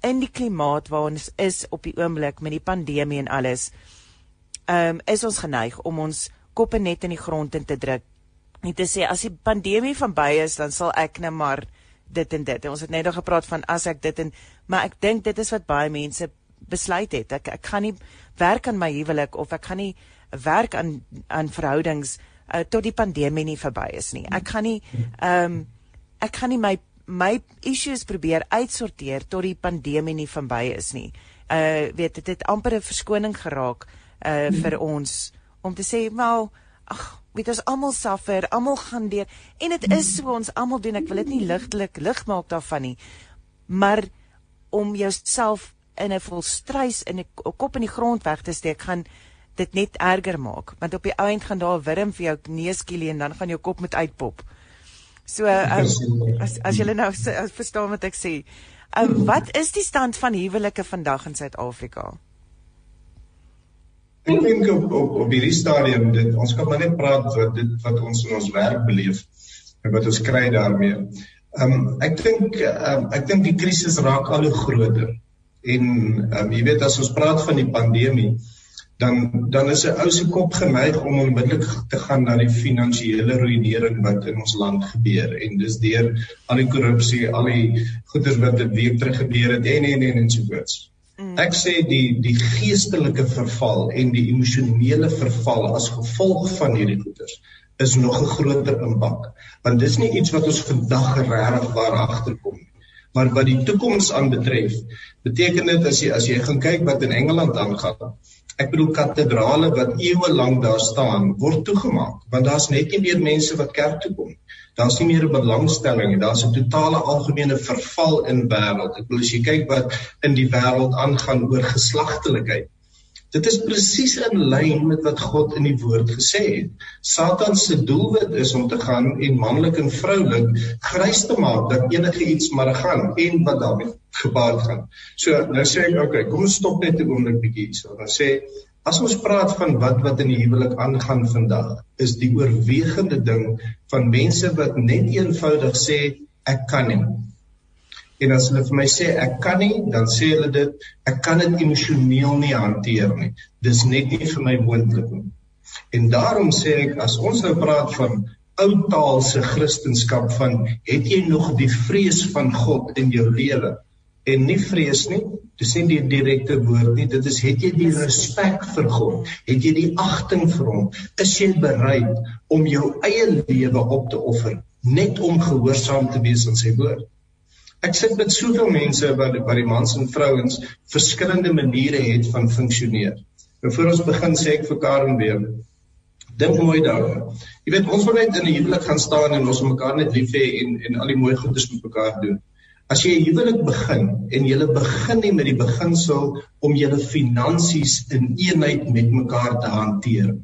in die klimaat waar ons is op die oomblik met die pandemie en alles ehm um, is ons geneig om ons koppe net in die grond in te druk. Net te sê as die pandemie verby is, dan sal ek nou maar dit en dit. En ons het net nog gepraat van as ek dit en maar ek dink dit is wat baie mense besluit het. Ek ek gaan nie werk aan my huwelik of ek gaan nie werk aan aan verhoudings uh, tot die pandemie nie verby is nie. Ek gaan nie ehm um, ek gaan nie my my issues probeer uitsorteer tot die pandemie nie verby is nie. Uh weet dit het amper 'n verskoning geraak uh vir ons om te sê wel ag weet ons almal suffer, almal gaan deur en dit is so ons almal doen ek wil dit nie ligtelik lig maak daarvan nie. Maar om jouself in 'n volstruis in 'n kop in die grond weg te steek gaan dit net erger maak want op die ou end gaan daar 'n wurm vir jou neus kielie en dan gaan jou kop met uitpop. So um, as as jy nou as, verstaan wat ek sê. Um, wat is die stand van huwelike vandag in Suid-Afrika? Ek dink op op op hierdie stadium dit ons kan maar net praat wat dit wat ons in ons werk beleef en wat ons kry daarmee. Ehm um, ek dink um, ek dink die krisis raak al hoe groter. En ehm um, jy weet as ons praat van die pandemie dan dan is 'n ou se kop geneig om onmiddellik te gaan na die finansiële ruïnering wat in ons land gebeur en dis deur al die korrupsie, al die goeders wat dit week terug gebeur het en en en en so voort. Ek sê die die geestelike verval en die emosionele verval as gevolg van hierdie goeders is nog 'n groter impak. Want dis nie iets wat ons vandag regtig waar agterkom nie. Maar wat die toekoms aanbetref, beteken dit as jy as jy gaan kyk wat in Engeland aangaan. Ek bedoel katedrale wat eeue lank daar staan, word toegemaak want daar's net nie meer mense wat kerk toe kom nie. Daar's nie meer 'n belangstelling nie. Daar's 'n totale algemene verval in wêreld. Ek bedoel as jy kyk wat in die wêreld aangaan oor geslagtelikheid. Dit is presies in lyn met wat God in die woord gesê het. Satan se doelwit is om te gaan en manlik en vroulik grys te maak dat enige iets maar gaan en wat daarmee gepaard gaan. So nou sê ek okay, kom ons stop net 'n oomblik bietjie hierso. Dan sê as ons praat van wat wat in die huwelik aangaan vandag, is die oorwegende ding van mense wat net eenvoudig sê ek kan nie. En as hulle vir my sê ek kan nie, dan sê hulle dit ek kan dit emosioneel nie hanteer nie. Dis net nie vir my moontlik nie. En daarom sê ek as ons nou praat van ou taalse Christendom van het jy nog die vrees van God in jou lewe? En nie vrees nie, dis nie die direkte woord nie, dit is het jy die respek vir God? Het jy die agting vir hom? Is jy bereid om jou eie lewe op te offer net om gehoorsaam te wees aan sy woord? Ek sit met soveel mense wat wat die mans en vrouens verskillende maniere het van funksioneer. Nou voor ons begin sê ek vir Karen weer dink mooi daaroor. Jy weet ons wil net in 'n huwelik gaan staan en ons mekaar net lief hê en en al die mooi goedes met mekaar doen. As jy 'n huwelik begin en jy begin nie met die beginsel om jou finansies in eenheid met mekaar te hanteer.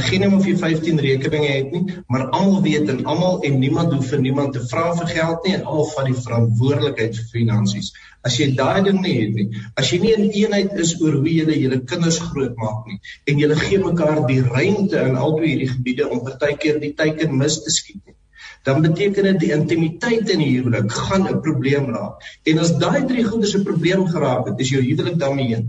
Ek gee nie of jy 15 rekeninge het nie, maar almal weet en almal en niemand hoef vir niemand te vra vir geld nie en almal vat die verantwoordelikheid vir finansies. As jy daai ding nie het nie, as jy nie in eenheid is oor hoe jy julle kinders grootmaak nie en julle gee mekaar die ruimte in albei hierdie gebiede om partykeer die teiken mis te skiet nie dan beteken dit die intimiteit in die huwelik gaan 'n probleem raak. En as daai drie goedes 'n probleem geraak het, is jou huwelik daarmee heen.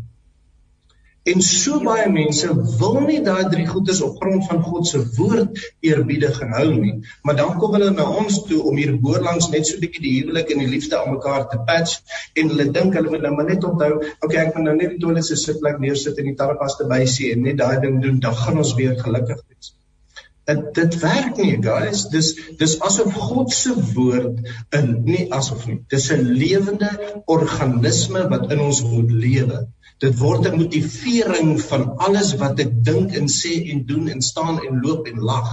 En so baie mense wil nie daai drie goedes op grond van God se woord eerbiedig en hou nie, maar dan kom hulle na ons toe om hier boorlangs net so bietjie die huwelik en die liefde aan mekaar te patch en hulle dink hulle moet nou maar net onthou, okay, ek moet nou net die toilet se sitplek neersit en die tarpas te bysien en net daai ding doen, dan gaan ons weer gelukkig wees dit dit werk nie guys. Dis dis asof God se woord in nie asof nie dis 'n lewende organisme wat in ons moet lewe. Dit word 'n motivering van alles wat ek dink en sê en doen en staan en loop en lag.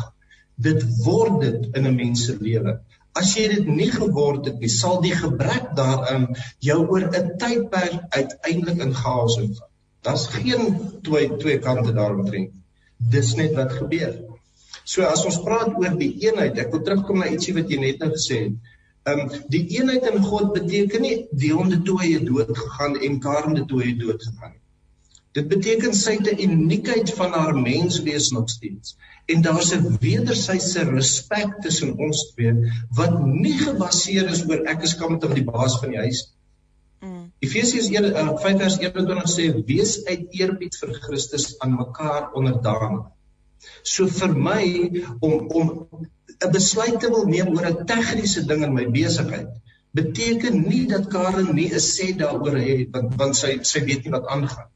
Dit word dit in 'n mens se lewe. As jy dit nie geword het nie sal die gebrek daarin jou oor 'n tydperk uiteindelik in chaos invat. Daar's geen twee twee kante daaromtrent. Dis net wat gebeur So as ons praat oor die eenheid, ek wil terugkom na ietsie wat jy net nou gesê het. Ehm um, die eenheid in God beteken nie die honde toe hy dood gegaan en Karende toe hy dood gegaan nie. Dit beteken sy 'n uniekheid van haar menswees nog steeds. En daar's 'n wederwysige respek tussen ons twee wat nie gebaseer is oor ek is kamer van die baas van die huis. Mm. Efesiërs 1:5:21 sê wees uit eerbied vir Christus aan mekaar onderdanig. So vir my om om 'n besluit te wil neem oor 'n tegniese ding in my besigheid beteken nie dat Karen nie 'n sê daaroor het want want sy sy weet nie wat aangaan.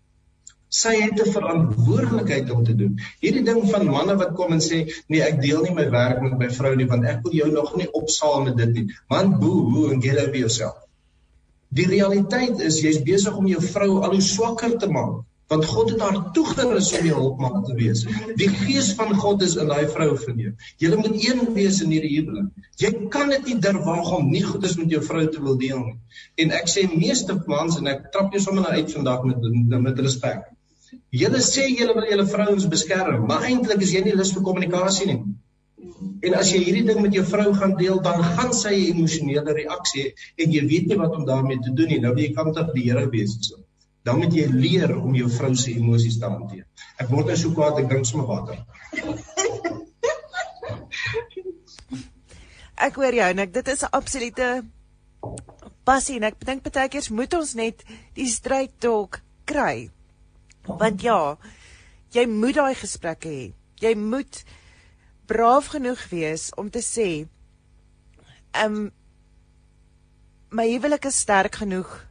Sy het 'n verantwoordelikheid om te doen. Hierdie ding van manne wat kom en sê nee ek deel nie my werk met my vrou nie want ek wil jou nog nie opsaal met dit nie. Man boo boo and get over yourself. Die realiteit is jy's besig om jou vrou al hoe swakker te maak want God het haar toegerus om die hulpmaat te wees. Die gees van God is in daai vrou verneem. Julle moet een wees in hierdie huwelik. Jy kan dit nie durwaag om nie goeders met jou vrou te wil deel nie. En ek sê meeste mans en ek trap jou sommer nou uit vandag met met respek. Julle sê julle wil julle vrouens beskerm, maar eintlik is jy nie lus vir kommunikasie nie. En as jy hierdie ding met jou vrou gaan deel, dan gaan sy 'n emosionele reaksie en jy weet nie wat om daarmee te doen nie. Nou jy kan tog die Here wees so dan moet jy leer om jou vrou se emosies te hanteer. Ek word nou so kwaad ek drink sommer water. Ek hoor jou en ek dit is 'n absolute passie en ek dink baie keer moet ons net die stryd dalk kry. Want ja, jy moet daai gesprekke hê. Jy moet braaf genoeg wees om te sê ehm um, my huwelik is sterk genoeg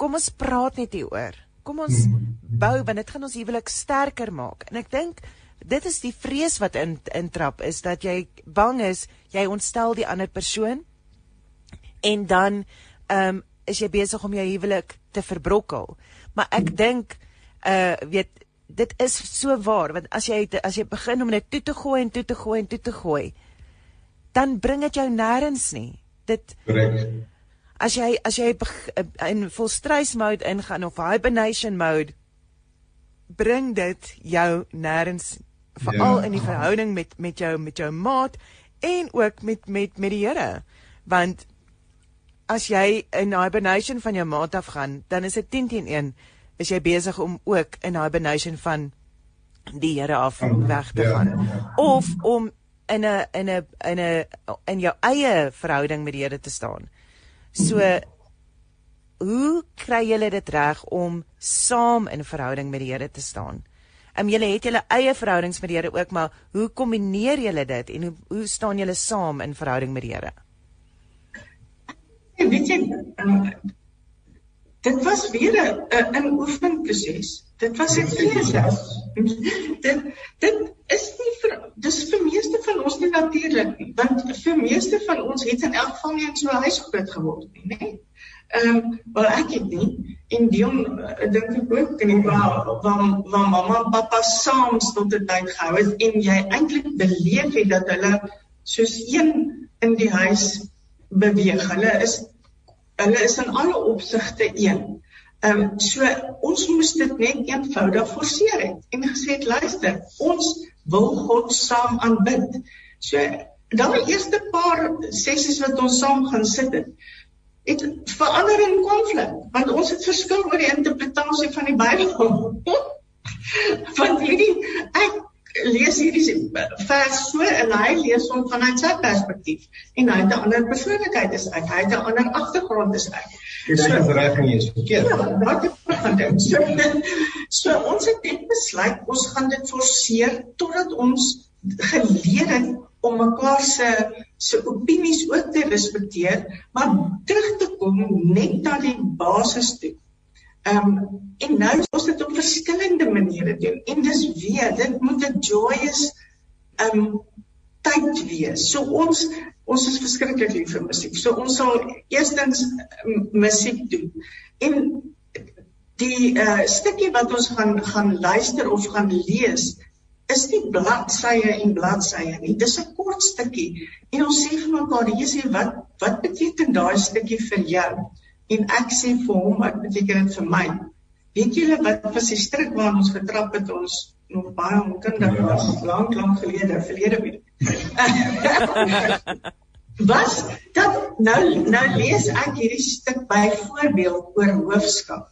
kom ons praat net hieroor. Kom ons bou want dit gaan ons huwelik sterker maak. En ek dink dit is die vrees wat in intrap is dat jy bang is jy ontstel die ander persoon en dan ehm um, is jy besig om jou huwelik te verbrokkel. Maar ek dink uh weet dit is so waar want as jy as jy begin om net toe te gooi en toe te gooi en toe te gooi dan bring dit jou nêrens nie. Dit Correct as jy as jy in full stress mode ingaan of hibernation mode bring dit jou nêrens veral ja. in die verhouding met met jou met jou maat en ook met met met die Here want as jy in hibernation van jou maat af gaan dan is dit 10 teen 1 is jy besig om ook in hibernation van die Here af weg te ja. gaan ja. of om in 'n in 'n in 'n in jou eie verhouding met die Here te staan. So hoe kry julle dit reg om saam in verhouding met die Here te staan? Ehm um, julle het julle eie verhoudings met die Here ook, maar hoe kombineer julle dit en hoe hoe staan julle saam in verhouding met die Here? Weet jy, uh, dit was weer 'n 'n oefenproses. Dit was 'n keuse. dit dit is nie vir dis vir meeste van ons nie natuurlik nie, want vir meeste van ons het in elk geval nie in so 'n huis groot geword nie, né? Ehm, wel ek het nie en Dion uh, dink ek ook en waar waar waar mamma en pappa saam tot 'n tyd gehou het en jy eintlik beleef het dat hulle soos een in die huis beweeg. Hulle is hulle is in alle opsigte een. Ehm um, so ons moes dit net eenvoudig forceer het en gesê het luister, ons wil God saam aanbid. So dan die eerste paar sessies wat ons saam gaan sit het, het verander in konflik want ons het verskil oor die interpretasie van die Bybel. want hierdie ek lees hierdie vers so en hy lees hom vanuit sy perspektief en hy het 'n ander persoonlikheid is ek hy het 'n ander agtergrond is ek. Dis so, reg en jy is verkeerd. Ja, wat ek van dit. So, so ons het net besluit ons gaan dit forceer totdat ons geleer het om mekaar se se opinies ook te respekteer, maar terug te kom net na die basis toe. Ehm um, en nou ons dit op verskillende maniere doen. En dis weer, dit moet 'n joyous ehm um, tyd wees. So ons ons is verskriklik lief vir musiek. So ons sal eerstens um, musiek doen. En die uh stukkie wat ons gaan gaan luister of gaan lees is nie bladsye en bladsye nie. Dis 'n kort stukkie. En ons sê vir mekaar, hier sê wat wat beteken daai stukkie vir jou? En ek sê vir hom, wat beteken dit vir my? Weet julle wat was die stryk waarna ons getrap het ons nog baie onkundig ja. lank lank gelede, verlede week. was dat nou nou lees ek hierdie stuk byvoorbeeld oor hoofskap.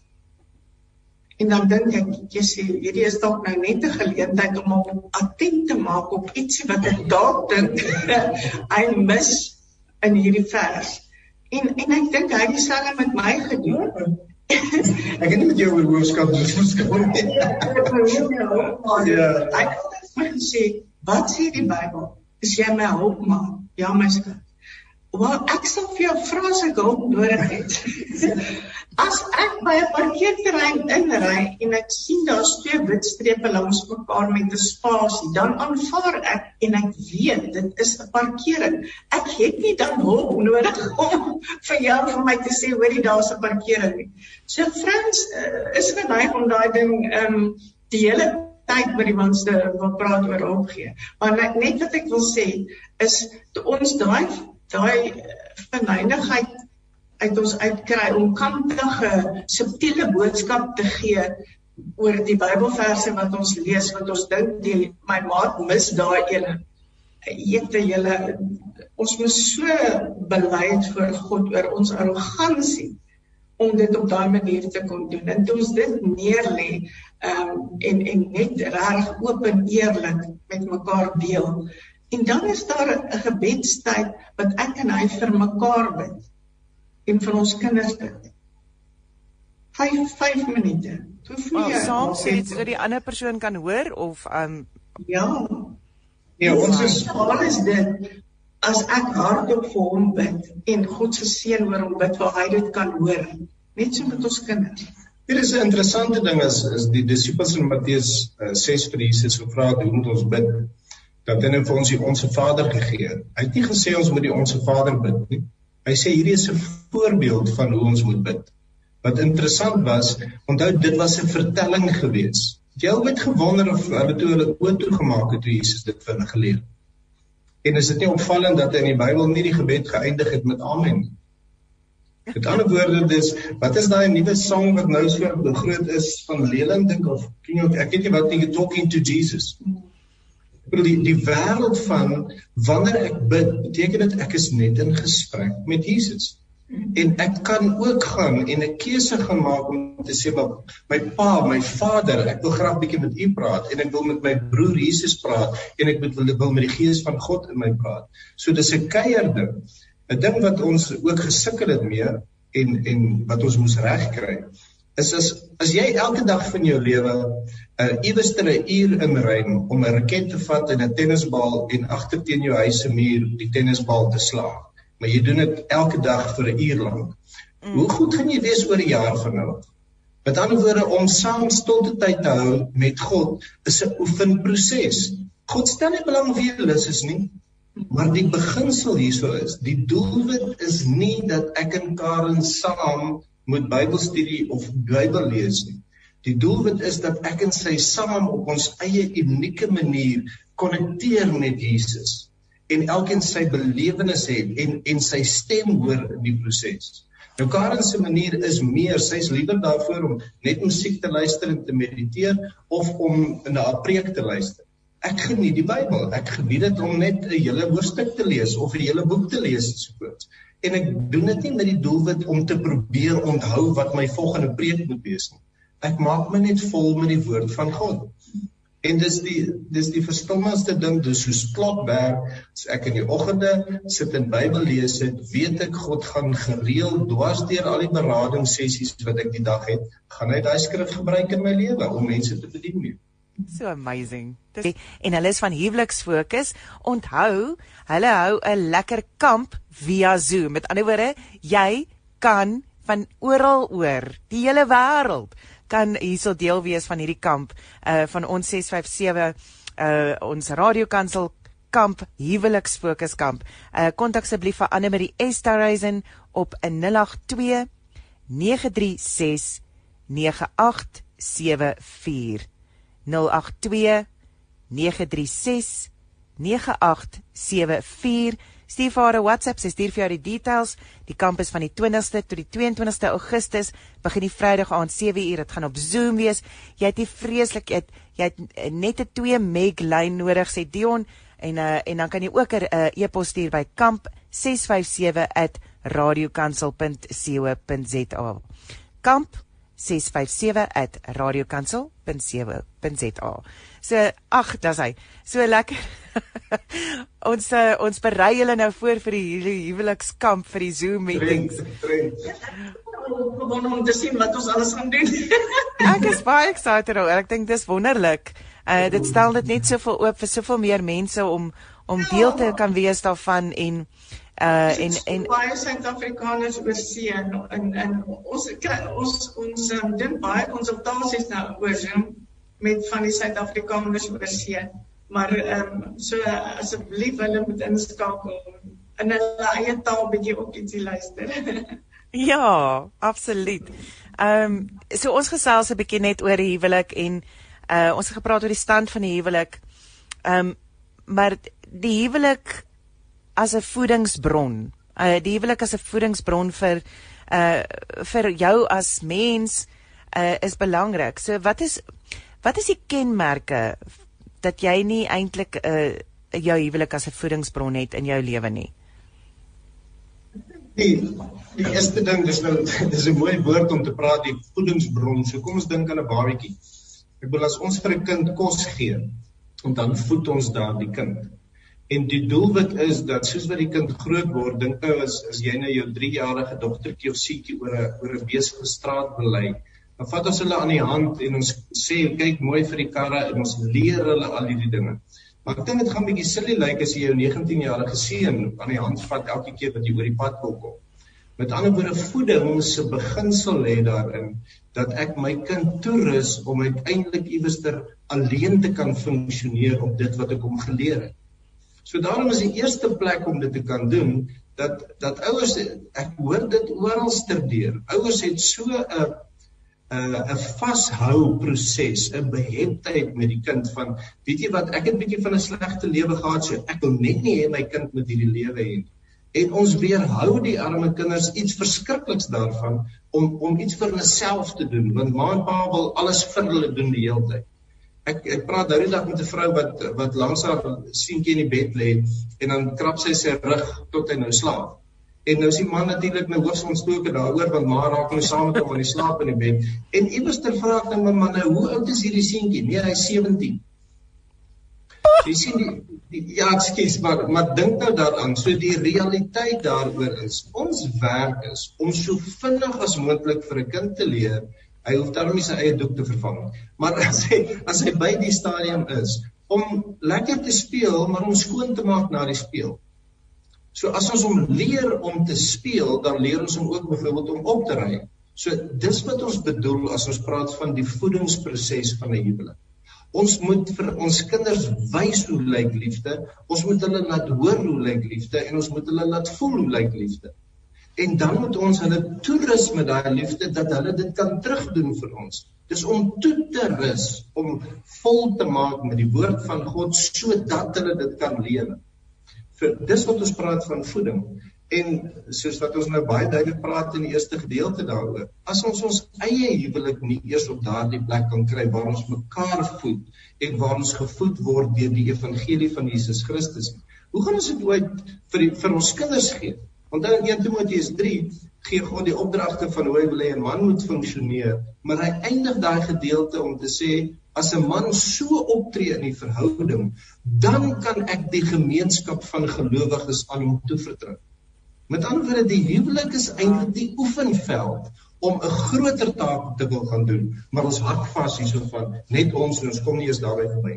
En dan dink ek, jy sê, hierdie is dalk nou net 'n geleentheid om hom attent te maak op ietsie wat ek dalk dink hy mis in hierdie vers. En en ek dink hy het dieselfde met my gedoen. ek het nie met jou oor hoofskap geskryf nie. Ja. Ek het gesê, wat sê die Bybel? Is jy my hulp man? Ja, my skat. Wel, ek sal vir jou vra as ek hulp nodig het. As ek by 'n parkeerterrein inry en ek sien daar's twee wit strepe langs mekaar met 'n spasie, dan aanvaar ek en ek weet dit is 'n parkering. Ek het nie dan hulp nodig om vir jou vir my te sê hoorie daar's 'n parkering nie. So Frans uh, is geneig om daai ding ehm um, die hele tyd met die mense wat praat oor hulp gee. Maar net wat ek wil sê is ons daai daai verneinigheid uit ons uitkry om kantige subtiele boodskap te gee oor die Bybelverse wat ons lees wat ons dink die my maat mis daai ene ete julle ons moet so bely het vir God oor ons arrogansie om dit op daai manier te kon doen. En toe ons dit neer lê um, en en net reg oop en eerlik met mekaar deel En dan is daar 'n gebedstyd wat ek en hy vir mekaar bid en vir ons kinders bid. 5 5 minute. Hoe voel jy? Saam sê dit sodat die ander persoon kan hoor of um ja. Ja, ons is alles dit as ek hardop vir hom bid en God se seën oor hom bid waar hy dit kan hoor. Net so met ons kinders. Dit is 'n interessante ding as is die disippels in Matteus uh, 6 vir Jesus gevra het hoe moet ons bid? Dat hy vir ons die onsse Vader gegee het. Hy het nie gesê ons moet die onsse Vader bid nie. Hy sê hierdie is 'n voorbeeld van hoe ons moet bid. Wat interessant was, onthou dit was 'n vertelling gewees. Jy het gewonder of hulle toe hulle oop toe gemaak het toe Jesus dit vir hulle geleer. En is dit nie opvallend dat in die Bybel nie die gebed geëindig het met amen nie? Met ander woorde dis wat is daai nuwe sang wat nou so groot is van Leland dink of ken jy ek weet nie wat jy talking to Jesus. Bedoel die die wêreld van wanneer ek bid, beteken dit ek is net in gesprek met Jesus. En ek kan ook gaan en 'n keuse gaan maak om te sê maar my pa, my vader, ek wil graag bietjie met u praat en ek wil met my broer Jesus praat en ek wil wil met die gees van God in my praat. So dis 'n keier ding. 'n Ding wat ons ook gesukkel het mee en en wat ons moes regkry is as as jy elke dag van jou lewe uh, iewers ter 'n uur inruim om 'n raket te vat en 'n tennisbal en agter teen jou huis se muur die tennisbal te slaan, maar jy doen dit elke dag vir 'n uur lank. Mm. Hoe goed gaan jy wees oor 'n jaar van nou? Met ander woorde om saam stilte tyd te hou met God is 'n oefenproses. God stel nie belang wie jy is nie. Maar die beginsel hierso is, die doelwit is nie dat ek en Karen saam moet Bybelstudie of Bybel lees nie. Die doelwit is dat ek en sy saam op ons eie unieke manier konnekteer met Jesus en elkeen sy belewenis het en en sy stem hoor in die proses. Nou Karen se manier is meer, sy's liewer daarvoor om net musiek te luister en te mediteer of om na 'n preek te luister. Ek geniet die Bybel. Ek geniet dit om net 'n hele hoofstuk te lees of 'n hele boek te lees en so voort. En ek doen dit nie met die doelwit om te probeer onthou wat my volgende preek moet wees nie. Ek maak my net vol met die woord van God. En dis die dis die verstommendste ding, dis soos klokwerk. As ek in die oggende sit en Bybel lees, het, weet ek God gaan gereeld dwars deur al die berading sessies wat ek die dag het, gaan hy daai skrif gebruik in my lewe om mense te bedien mee. So amazing. Dis en hulle is van huweliks fokus. Onthou, hulle hou 'n lekker kamp via Zoom. Met ander woorde, jy kan van oral oor die hele wêreld kan hierso deel wees van hierdie kamp uh van ons 657 uh ons radiokansel kamp huweliks fokus kamp. Uh kontak asseblief vir Anne Marie Esterhuizen op 082 936 9874 082 936 9874 Stuur vir haar 'n WhatsApp, sy stuur vir jou die details. Die kamp is van die 20ste tot die 22ste Augustus, begin die Vrydag aand 7uur. Dit gaan op Zoom wees. Jy het nie vreeslik jy het, jy het net 'n 2 meg lyn nodig, sê Dion. En uh, en dan kan jy ook 'n uh, e-pos stuur by kamp657@radiokansel.co.za. Kamp 657@radiokansel.co.za. So ag, dis hy. So lekker. ons uh, ons berei julle nou voor vir die huwelikskamp vir die Zoom meetings. Gewoon om te sien wat ons alles gaan doen. ek is baie excited oor. Ek dink dis wonderlik. Uh dit stel dit net soveel oop vir soveel meer mense om om deel te kan wees daarvan en uh en en baie Suid-Afrikaners oor see en en ons ons ons um, doen baie konsultasies nou oor Zoom met van die Suid-Afrikaners oor see. Maar ehm um, so asseblief hulle moet inskakel in hulle eie taal bietjie ook ietsie luister. ja, absoluut. Ehm um, so ons gesels 'n bietjie net oor huwelik en uh ons het gepraat oor die stand van die huwelik. Ehm um, maar die huwelik as 'n voedingsbron. Uh die huwelik as 'n voedingsbron vir uh vir jou as mens uh is belangrik. So wat is wat is die kenmerke dat jy nie eintlik 'n uh, jou huwelik as 'n voedingsbron het in jou lewe nie? Die, die eerste ding dis nou dis 'n mooi woord om te praat die voedingsbron. So kom ons dink aan 'n babatjie. Ek bedoel as ons vir 'n kind kos gee, dan voed ons daardie kind. En die doelwit is dat soos wat die kind groot word, dink nou as as jy nou jou 3-jarige dogtertjie of seentjie oor 'n oor 'n besige straat belei, dan vat ons hulle aan die hand en ons sê kyk mooi vir die karre en ons leer hulle al hierdie dinge. Maar ek dink dit gaan bietjie silly lyk like as jy jou 19-jarige seun aan die hand vat elke keer wat jy oor die pad wil kom. Met ander woorde, voeding se beginsel lê daarin dat ek my kind toerus om uiteindelik iewerster alleen te kan funksioneer op dit wat ek hom geleer het. So daarom is die eerste plek om dit te kan doen dat dat ouers ek hoor dit oral sterdeur. Ouers het so 'n 'n 'n vashou proses, 'n beheptheid met die kind van weet jy wat ek het 'n bietjie van 'n slegte lewe gehad so ek wil net nie hê my kind moet hierdie lewe hê nie. En ons weerhou die arme kinders iets verskrikliks daarvan om om iets vir hulle self te doen want ma en pa wil alles vir hulle doen die hele tyd ek ek praat nou die dag met 'n vrou wat wat langs haar seentjie in die bed lê en dan krap sy sy rug tot hy nou slaap. En nou is die man natuurlik nou hoogs ontstoke daaroor want maar raak nou saam met hom in die slaap in die bed. En iewers ter vra ek nou my man hoe oud is hierdie seentjie? Nee, hy's 17. Jy sien die, die ja, ekskuus, maar maar dink nou daaraan, so die realiteit daaroor is, ons werk is om so vinnig as moontlik vir 'n kind te leer Hy hoef daarom nie sy eie doek te vervang nie. Maar as hy as hy by die stadium is om lekker te speel, maar om skoon te maak na die speel. So as ons hom leer om te speel, dan leer ons hom ook byvoorbeeld om op te ry. So dis wat ons bedoel as ons praat van die voedingsproses van 'n huwelik. Ons moet vir ons kinders wys hoe lyk liefde. Ons moet hulle laat hoor hoe lyk liefde en ons moet hulle laat voel hoe lyk liefde. En dan moet ons hulle toerus met daai liefde dat hulle dit kan terugdoen vir ons. Dis om toe te rus, om vol te maak met die woord van God sodat hulle dit kan lewe. Vir dis wat ons praat van voeding. En soos wat ons nou baie duidelik praat in die eerste gedeelte daaroor, as ons ons eie huwelik nie eers op daardie plek kan kry waar ons mekaar voed en waar ons gevoed word deur die evangelie van Jesus Christus, hoe gaan ons dit ooit vir die, vir ons kinders gee? Onthou in 1 Timoteus 3 gee God die opdragte van hoe hy wil hê 'n man moet funksioneer, maar hy eindig daai gedeelte om te sê as 'n man so optree in die verhouding, dan kan ek die gemeenskap van gelowiges aan hom toevertrou. Met ander woorde, die huwelik is eintlik die oefenveld om 'n groter taak te wil gaan doen, maar ons hak vas hierso van net ons ons kom nie eens daarby verby.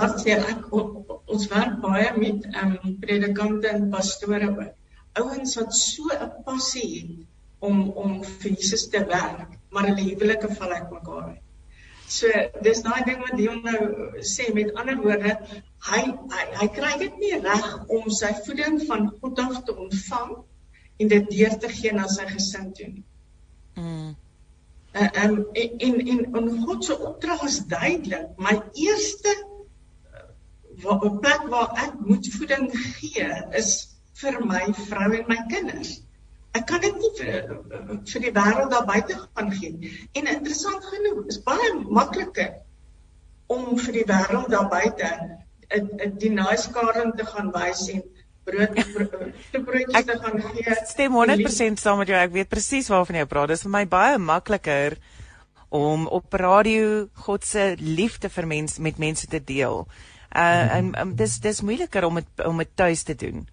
Wat sê ek ons werk baie met ehm um, predikante en pastore ook. Ouens wat so 'n passie het om om vir Jesus te werk, maar hulle huwelike val uit mekaar uit. So dis daai ding wat Dion nou sê met ander woorde, hy hy, hy kry dit nie reg om sy voeding van God af te ontvang en dit deur te gee na sy gesin toe nie. Mm. Uh, um, en en en en God se opdrag is duidelik. My eerste uh, plek waar ek moet voeding gee is vir my vrou en my kinders. Ek kan dit nie vir vir die wêreld daar buite gaan gee nie. En interessant genoeg, is baie makliker om vir die wêreld daar buite 'n 'n die naaiskaring te gaan wys en brood te broodjies te gaan gee. Stem 100% saam met jou. Ek weet presies waarvan jy praat. Dit is vir my baie makliker om op radio God se liefde vir mense met mense te deel. Uh en um, dis dis moeiliker om het, om dit tuis te doen.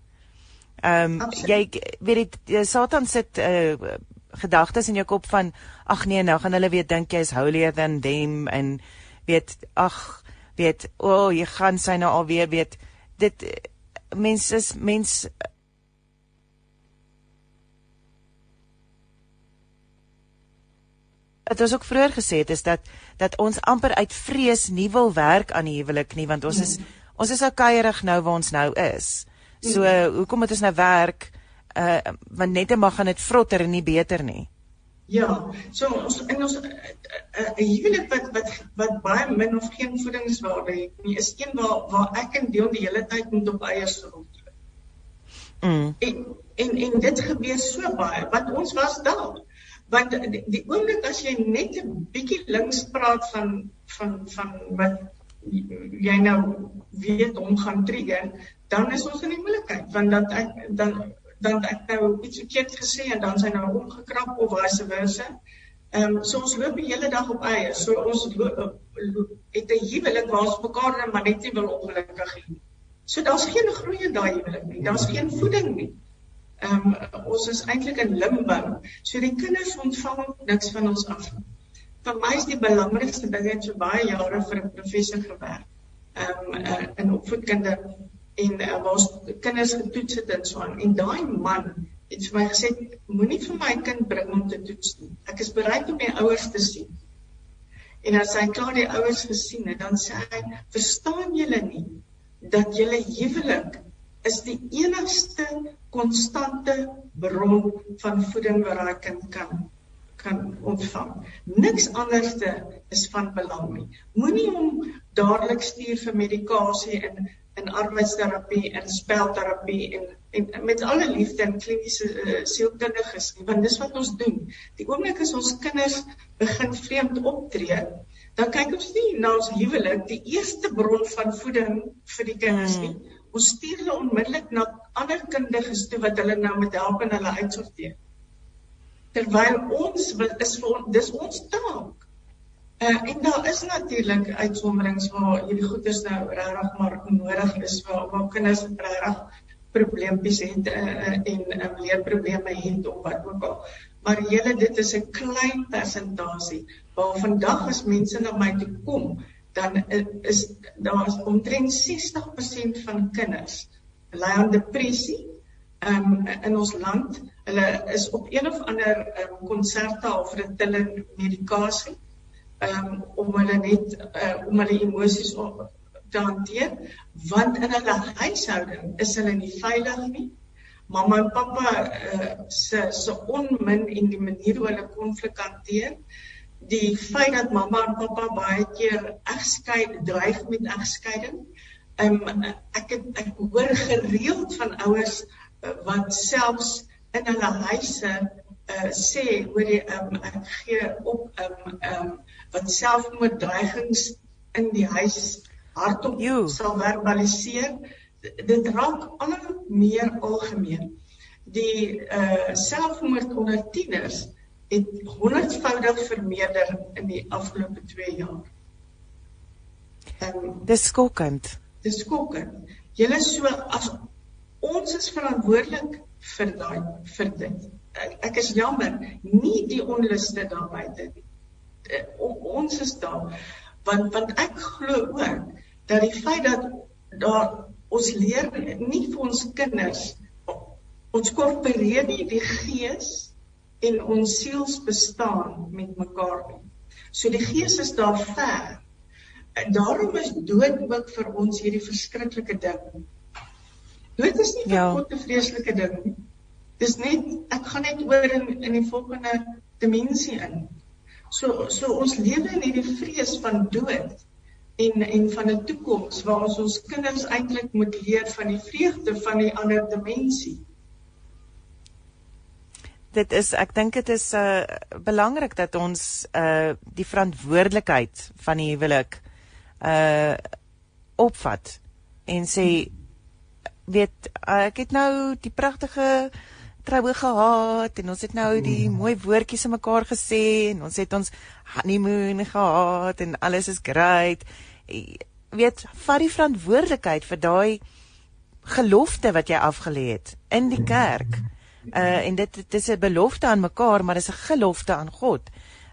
Ehm um, jy weet dit Satan sit uh gedagtes in jou kop van ag nee nou gaan hulle weer dink jy is holier than them en weet ag weet o oh, jy gaan sy nou alweer weet dit mense is mens Dit is ook vroeër gesê het is dat dat ons amper uit vrees nie wil werk aan die huwelik nie want ons is mm. ons is ou kuierig nou waar ons nou is. So uh, hoekom moet ons nou werk uh want net te mag gaan dit vrotter en nie beter nie. Ja, so ons in ons 'n uh, uh, huwelik wat wat wat baie min of geen voedingswaarde het, nie is een waar waar ek en deel die hele tyd moet op eiers rond. Mm. En, en en dit gebeur so baie want ons was daar. Want die, die oomblik as jy net 'n bietjie links praat van van van wat jy nou weet hom gaan trigger, dan is ons in die moeilikheid want dan ek dan dan ek nou iets verkeerd gesê en dan sy nou omgekrap of vice versa. Ehm um, so ons loop die hele dag op eie. So ons loop, loop, het 'n huwelik waar ons mekaar net maar net nie wil ongelukkig hê. So daar's geen groei in daai huwelik nie. Daar's geen voeding nie. Ehm um, ons is eintlik in limbo. So die kinders ontvang niks van ons af. Vir my is die belangrikste ding het so baie jare vir 'n professor gewerk. Ehm um, uh, in opvoedkunde en uh, waar ons kinders getoets het en so aan en daai man het vir my gesê moenie vir my kind bring om te toets nie ek is bereid om my ouers te sien en as hy klaar die ouers gesien het dan sê hy verstaan julle nie dat julle huwelik is die enigste konstante bron van voeding wat daai kind kan kan ontvang. Niks anderste is van belang nie. Moenie hom dadelik stuur vir medikasie en in arbeidsterapie en spelterapie en en met alle liefde en kliniese uh, sielkundiges nie want dis wat ons doen. Die oomblik as ons kinders begin vreemd optree, dan kyk ons nie na ons huwelik die eerste bron van voeding vir die kinders nie. Hmm. Ons stuur hulle onmiddellik na ander kundiges toe wat hulle nou met help en hulle uitsorteer. Terwyl ons is vir dis ons taak Uh, en daar is natuurlik uitsonderings waar hierdie goeders nou regtig maar nodig is waar waar kinders regtig probleempies het uh, en uh, leerprobleme het of wat ook al. Maar julle dit is 'n klein persentasie. Waar vandag as mense na my toe kom, dan is daar is omtrent 60% van kinders ly aan depressie. Um, in ons land, hulle is op een of ander um, konserte of Ritalin medikasie um, om hulle net uh, om hulle emosies te hanteer want in hulle huishouding is hulle nie veilig nie. Mamma en pappa uh, se se onmin en die manier hoe hulle konflik hanteer die feit dat mamma en pappa baie keer egskeid dreig met egskeiding um, ek het ek hoor gereeld van ouers uh, wat selfs in hulle huise uh, sê hoor jy um, ek gee op um, um, wat selfmoorddreigings in die huis hardop you. sal verbaliseer. Dit raak al meer algemeen. Die uh selfmoord onder tieners het honderdvoudig vermeerder in die afgelope 2 jaar. Ehm dis skokkend. Dis skokkend. Julle so as ons is verantwoordelik vir daai vir dit. Ek, ek is jammer, nie die onluste daar buite nie. Uh, ons is daar want want ek glo ook dat die feit dat daar ons leer nie vir ons kinders ons korporeer nie die gees en ons siels bestaan met mekaar nie. So die gees is daar ver. En daarom is dood ook vir ons hierdie verskriklike ding. Dood is nie vir ja. God 'n vreeslike ding nie. Dis net ek gaan net oor in in die volgende dimensie in. So so ons lewe in hierdie vrees van dood en en van 'n toekoms waar ons ons kinders eintlik moet leer van die vreugde van die ander dimensie. Dit is ek dink dit is uh belangrik dat ons uh die verantwoordelikheid van die huwelik uh opvat en sê weet ek het nou die pragtige troue gehad en ons het nou die mm. mooi woordjies aan mekaar gesê en ons het ons honeymoon gehad en alles is great. Weet, vat die verantwoordelikheid vir daai gelofte wat jy afgelê het in die kerk. Uh en dit dit is 'n belofte aan mekaar, maar dis 'n gelofte aan God.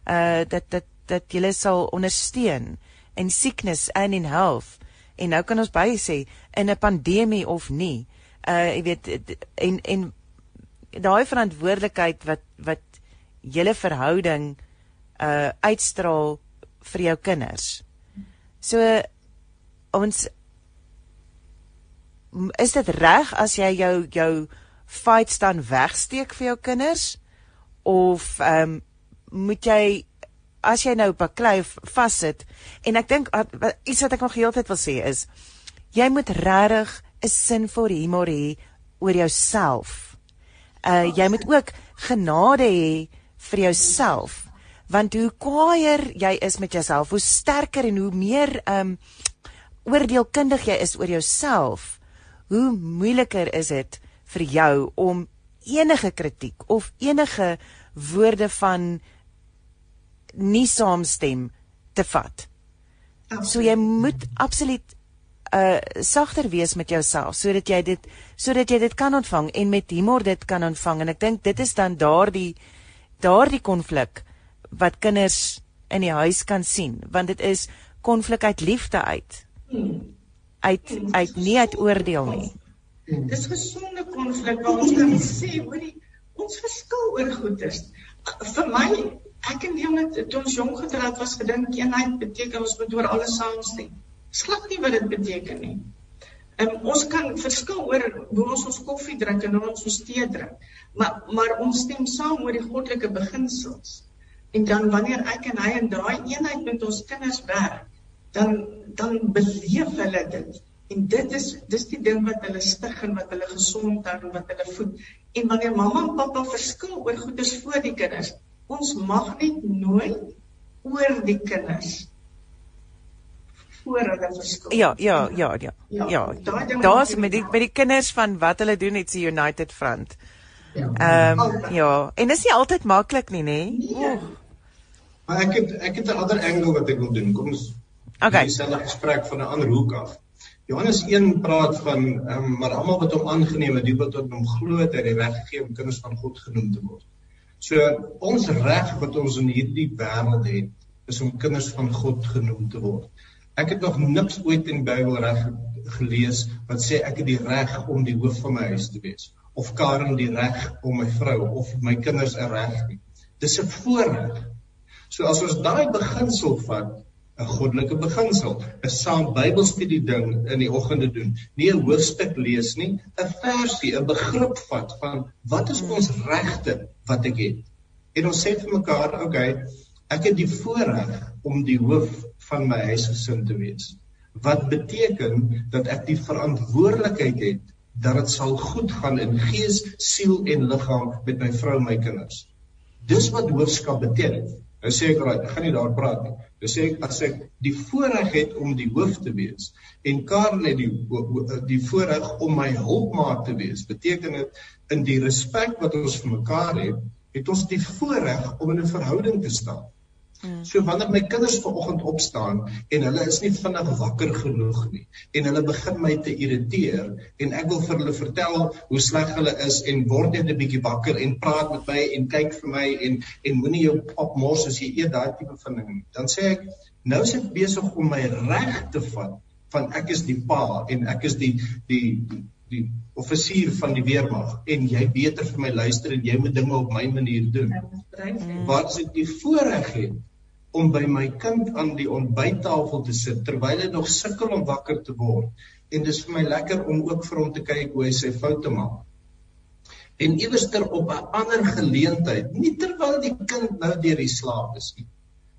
Uh dat dat dat jy sal ondersteun in sickness and in health. En nou kan ons baie sê in 'n pandemie of nie. Uh jy weet en en daai verantwoordelikheid wat wat julle verhouding uh uitstraal vir jou kinders. So ons is dit reg as jy jou jou fight staan wegsteek vir jou kinders of ehm um, moet jy as jy nou op 'n klei vassit en ek dink iets wat ek nog heeltyd wil sê is jy moet regtig 'n sin vir humor hê oor jouself uh jy moet ook genade hê vir jouself want hoe kwaaier jy is met jouself hoe sterker en hoe meer um oordeelkundig jy is oor jouself hoe moeiliker is dit vir jou om enige kritiek of enige woorde van nie saamstem te vat. So jy moet absoluut uh sagter wees met jouself sodat jy dit sodat jy dit kan ontvang en met humor dit kan ontvang. En ek dink dit is dan daardie daardie konflik wat kinders in die huis kan sien want dit is konflik uit liefde uit. Uit uit nie uit oordeel nie. Dis gesonde konflik waar ons kan sê hoorie ons verskil oor goeders. Vir my ek en met toe ons jonk getroud was gedink eenheid beteken ons moet oor alles saamstem Sklap nie wat dit beteken nie. En ons kan verskil oor hoe ons ons koffie drink en hoe ons ons tee drink. Maar maar ons stem saam oor die goddelike beginsels. En dan wanneer ek en hy in daai eenheid met ons kinders werk, dan dan beleef hulle dit. En dit is dis die ding wat hulle stig en wat hulle gesond hou en wat hulle voed. En wanneer mamma en pappa verskil oor goeders voor die kinders, ons mag net nooit oor die kinders voor hulle verskil. Ja, ja, ja, ja. Ja, ja daar's met die met die kinders van wat hulle doen het se United Front. Ja. Ehm um, ja, en is nie altyd maklik nie, nê? Nee. Maar ek het ek het 'n ander angle wat ek wil doen. Kom ons Okay. Dis 'n gesprek van 'n ander hoek af. Johannes 1 praat van ehm um, maar almal wat hom aangeneem het, die wat tot hom glo het, het die reg gegee om kinders van God genoem te word. So ons reg wat ons in hierdie wêreld het, is om kinders van God genoem te word. Ek het nog niks ooit in die Bybel reg gelees wat sê ek het die reg om die hoof van my huis te wees of Karen die reg om my vrou of my kinders 'n reg het. Dis 'n voorreg. So as ons daai beginsel vat, 'n goddelike beginsel, 'n saam Bybelstudie ding in die oggende doen, nie 'n hoofstuk lees nie, 'n versie, 'n begrip vat van wat is ons regte wat ek het. En ons sê vir mekaar, okay, ek het die voorreg om die hoof van my huisgesin te wees. wat beteken dat ek die verantwoordelikheid het dat dit sal goed gaan in gees, siel en liggaam met my vrou en my kinders. Dis wat hoofskap beteken. Nou sê ek raai, ek gaan nie daar praat nie. Nou sê ek as ek die voorreg het om die hoof te wees en Karen het die die voorreg om my hulpmaat te wees, beteken dit in die respek wat ons vir mekaar het, het ons die voorreg om in 'n verhouding te staan. Hmm. So wanneer my kinders vanoggend opstaan en hulle is nie vinnig wakker genoeg nie en hulle begin my te irriteer en ek wil vir hulle vertel hoe sleg hulle is en word net 'n bietjie wakker en praat met my en kyk vir my en en moenie jou pap mors as jy eet daai tipe van ding dan sê ek nou is ek besig om my reg te vat van ek is die pa en ek is die die die die offisier van die weermag en jy beter vir my luister en jy moet dinge op my manier doen. Wat as ek die voorreg het om by my kind aan die ontbyttafel te sit terwyl hy nog sukkel om wakker te word en dis vir my lekker om ook vir hom te kyk hoe hy sy foute maak. En iewerster op 'n ander geleentheid, nie terwyl die kind nou deur die slaap is nie.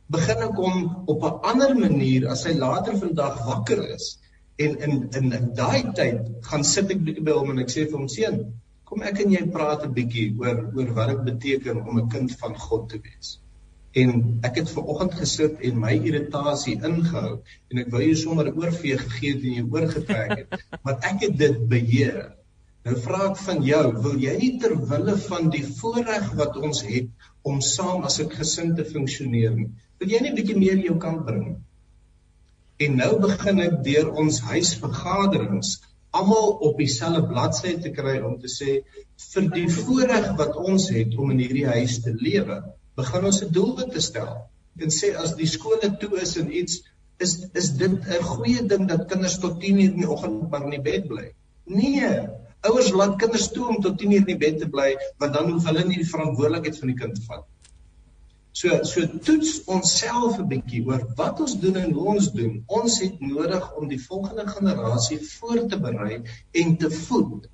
Begin ek hom op 'n ander manier as hy later vandag wakker is En in in in daai tyd gaan sit ek bietjie by hom en ek sê vir hom seun, kom ek en jy praat 'n bietjie oor oor wat dit beteken om 'n kind van God te wees. En ek het ver oggend gesit en my irritasie ingehou en ek wou jou sommer oorvee gegee het en jy oorgetrek het, maar ek het dit beheer. Nou vra ek van jou, wil jy nie ter wille van die voorreg wat ons het om saam as 'n gesin te funksioneer nie, wil jy nie bietjie meer jou kant bring? En nou begin ek deur ons huisvergaderings almal op dieselfde bladsy te kry om te sê vir die voorreg wat ons het om in hierdie huis te lewe, begin ons 'n doelwit te stel. En sê as die skole toe is en iets is is dit 'n goeie ding dat kinders tot 10:00 in die oggend maar in die bed bly. Nee, ouers laat kinders toe om tot 10:00 in die bed te bly want dan hoef hulle nie die verantwoordelikheid van die kind te vat. So so toets onsself 'n bietjie oor wat ons doen en hoe ons doen. Ons het nodig om die volgende generasie voor te berei en te voed.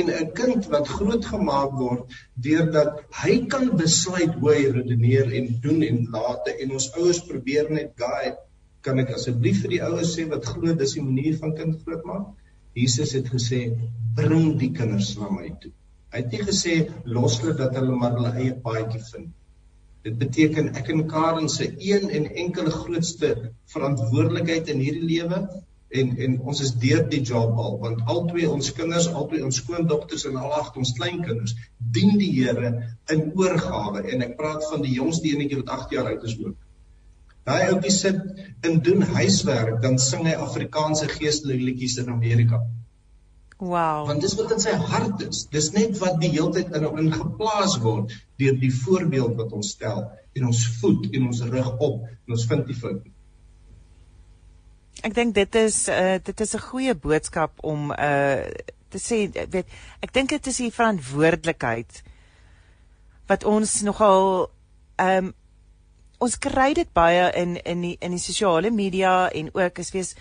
En 'n kind wat grootgemaak word deurdat hy kan besluit hoe hy redeneer en doen en late en ons ouers probeer net guide. Kan ek asseblief vir die ouers sê wat glo dis die manier van kind grootmaak? Jesus het gesê bring die kinders na my toe. Hy het nie gesê los hulle dat hulle maar hulle eie paadjie vind. Dit beteken ek en Karen se een en enkele grootste verantwoordelikheid in hierdie lewe en en ons is deur die job al want albei ons kinders, albei ons skoondogters en al agt ons kleinkinders dien die Here in oorgawe en ek praat van die jongste enetjie wat 8 jaar oud is ook. Daai ouetjie sit en doen huiswerk, dan sing hy Afrikaanse geestelike liedjies in Amerika. Wow. Want dis wat in sy hart is. Dis net wat die hele tyd in hom ingeplaas word deur die voorbeeld wat ons stel en ons voet en ons rig op en ons vind die fout. Ek dink dit is uh dit is 'n goeie boodskap om uh te sê weet ek dink dit is die verantwoordelikheid wat ons nogal ehm um, ons kry dit baie in in die in die sosiale media en ook as wees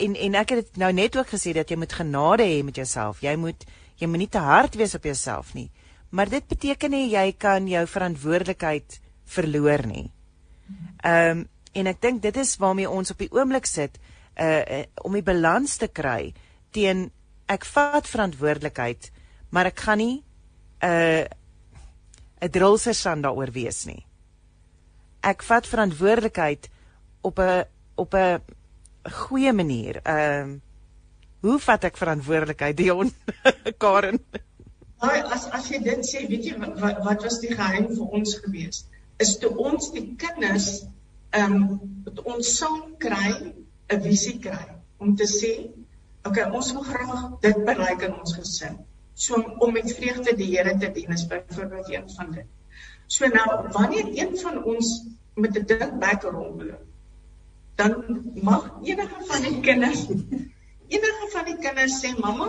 en en ek het dit nou net ook gesê dat jy moet genade hê met jouself. Jy moet jy moet nie te hard wees op jouself nie. Maar dit beteken nie jy kan jou verantwoordelikheid verloor nie. Ehm um, en ek dink dit is waarmee ons op die oomblik sit uh, uh om die balans te kry teen ek vat verantwoordelikheid, maar ek gaan nie uh, 'n drolserstand daaroor wees nie. Ek vat verantwoordelikheid op 'n op 'n goeie manier. Ehm uh, hoe vat ek verantwoordelikheid Dion Karen? Ai as as jy dit sê, weet jy wat wat was die geheim vir ons gewees? Is toe ons die kinders ehm um, ons saam kry, 'n visie kry om te sê, okay, ons wil graag dit bereik in ons gesin. So om met vreugde die Here te dien is byvoorbeeld een van dit. So nou wanneer een van ons met 'n ding back rondloop dan mag enige van die kinders enige van die kinders sê mamma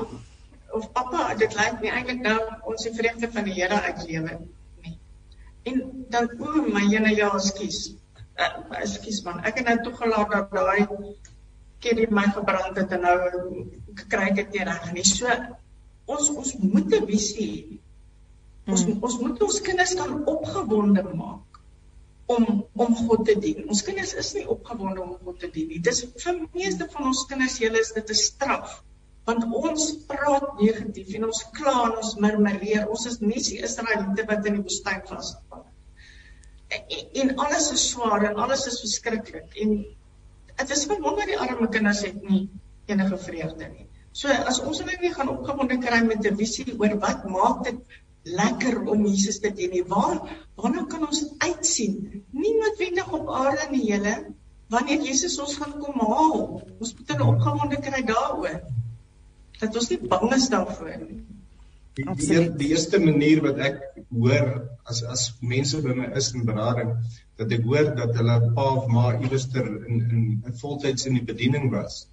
of pappa dit lyk nie eintlik nou ons die vreugde van die Here uitlewe nie. En dan o my ene ja, ekskuus. Uh, ekskuus man, ek het nou toegelaat dat daai keer my gebrand het en nou kry ek dit nie reg nie. So ons ons moet 'n visie hê. Ons hmm. ons moet ons kinders dan opgewonde maak om om God te dien. Ons kinders is nie opgewonde om God te dien nie. Dis vir meeste van ons kinders julle is dit 'n straf. Want ons praat negatief en ons kla en ons murmureer. Ons is nie die Israeliete wat in die woestyn vasgevang het. En, en alles is swaar en alles is verskriklik en dit is verwonder die arme kinders het nie enige vreugde nie. So as ons hulle nie gaan opgewonde kry met 'n visie oor wat maak dit lekker om Jesus te dien nie. Waar waarna kan ons uitsien? Nie noodwendig op aarde nie, julle. Wanneer Jesus ons gaan kom haal, ons moet 'n opgewonde kry daaroor. Dat ons nie bang is daarvoor nie. Die, die, die eerste manier wat ek hoor as as mense by my is in berading dat ek hoor dat hulle pa of ma iewerster in in 'n voltyds in die bediening was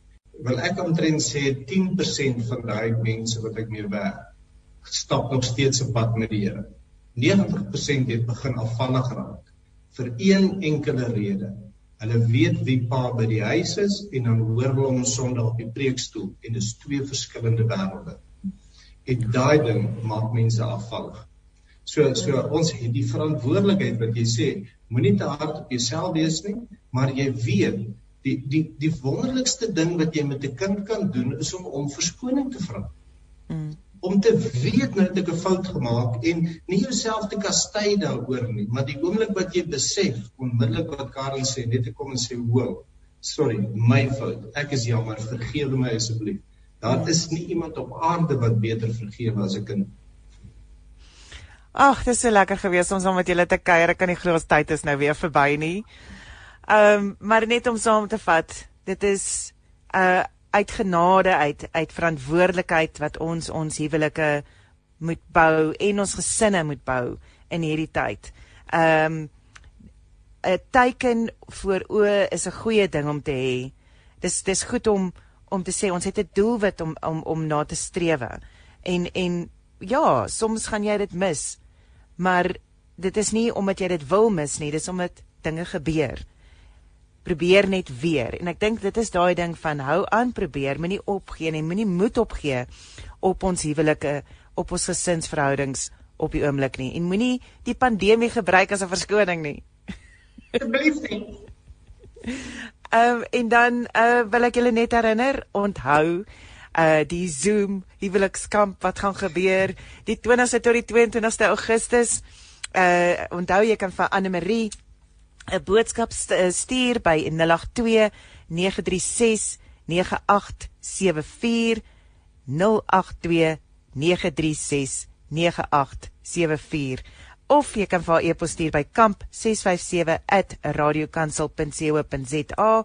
wil ek omtrent sê 10% van daai mense wat ek mee werk stap nog steeds op pad met die Here. 90% het begin afvallig raak vir een enkele rede. Hulle weet wie pa by die huis is en dan hoor hulle hom Sondag op die preekstoel en dis twee verskillende wêrelde. En daai ding maak mense afvallig. So so ons het die verantwoordelikheid wat jy sê, moenie te hard op jouself wees nie, maar jy weet die die die wonderlikste ding wat jy met 'n kind kan doen is om om verskoning te vra. Mm om te weet nou dat ek 'n fout gemaak en nie jouself te kastei daaroor nie, maar die oomblik wat jy besef, onmiddellik wat Karen sê, net te kom en sê, "Wow, sorry, my fout. Ek is jammer, vergewe my asseblief." Daar is nie iemand op aarde wat beter vergewe as 'n kind. Ag, dit is so lekker gewees om saam met julle te kuier. Ek kan nie glo ons tyd is nou weer verby nie. Ehm, um, maar net om saam te vat, dit is 'n uh, uit genade uit uit verantwoordelikheid wat ons ons huwelike moet bou en ons gesinne moet bou in hierdie tyd. Ehm um, 'n teken voor oë is 'n goeie ding om te hê. Dis dis goed om om te sê ons het 'n doelwit om om om na te strewe. En en ja, soms gaan jy dit mis. Maar dit is nie omdat jy dit wil mis nie, dis omdat dinge gebeur probeer net weer. En ek dink dit is daai ding van hou aan probeer, moenie opgee nie, moenie moed opgee op ons huwelike, op ons gesinsverhoudings op die oomblik nie. En moenie die pandemie gebruik as 'n verskoning nie. Asseblief nie. Ehm um, en dan uh wil ek julle net herinner, onthou uh die Zoom huwelikskamp wat gaan gebeur die 20ste tot die 22ste Augustus. Uh onthou jy kan vir Anne Marie 'n boodskap stuur by 082 936 9874 082 936 9874 of jy kan vir haar e-pos stuur by kamp657@radiokansel.co.za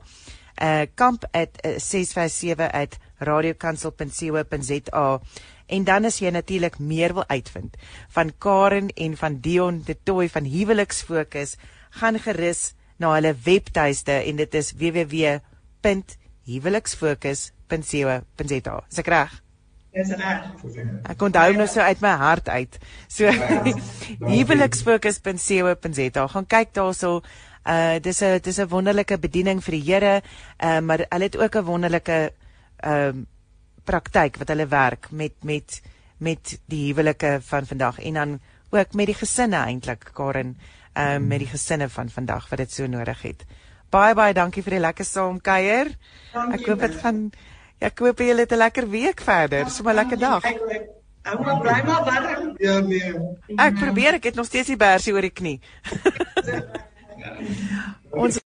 uh kamp@657@radiokansel.co.za en dan as jy natuurlik meer wil uitvind van Karen en van Dion de Tooi van Huweliksfokus gaan gerus na hulle webtuiste en dit is www.huweliksfokus.co.za. Is ek reg? Dis reg. Ek kon daai nou so uit my hart uit. So huweliksfokus.co.za. Gaan kyk daarso. Uh dis 'n dis 'n wonderlike bediening vir die Here. Uh maar hulle het ook 'n wonderlike ehm uh, praktyk wat hulle werk met met met die huwelike van vandag en dan ook met die gesinne eintlik Karen um, met die gesinne van vandag wat dit so nodig het. Baie baie dankie vir die lekker saamkuier. Ek hoop dit gaan ek hoop julle het 'n lekker week verder. So 'n lekker dag. Ek moet bly maar warm. Ja nee. Ek probeer, ek het nog steeds die bersie oor die knie. Ons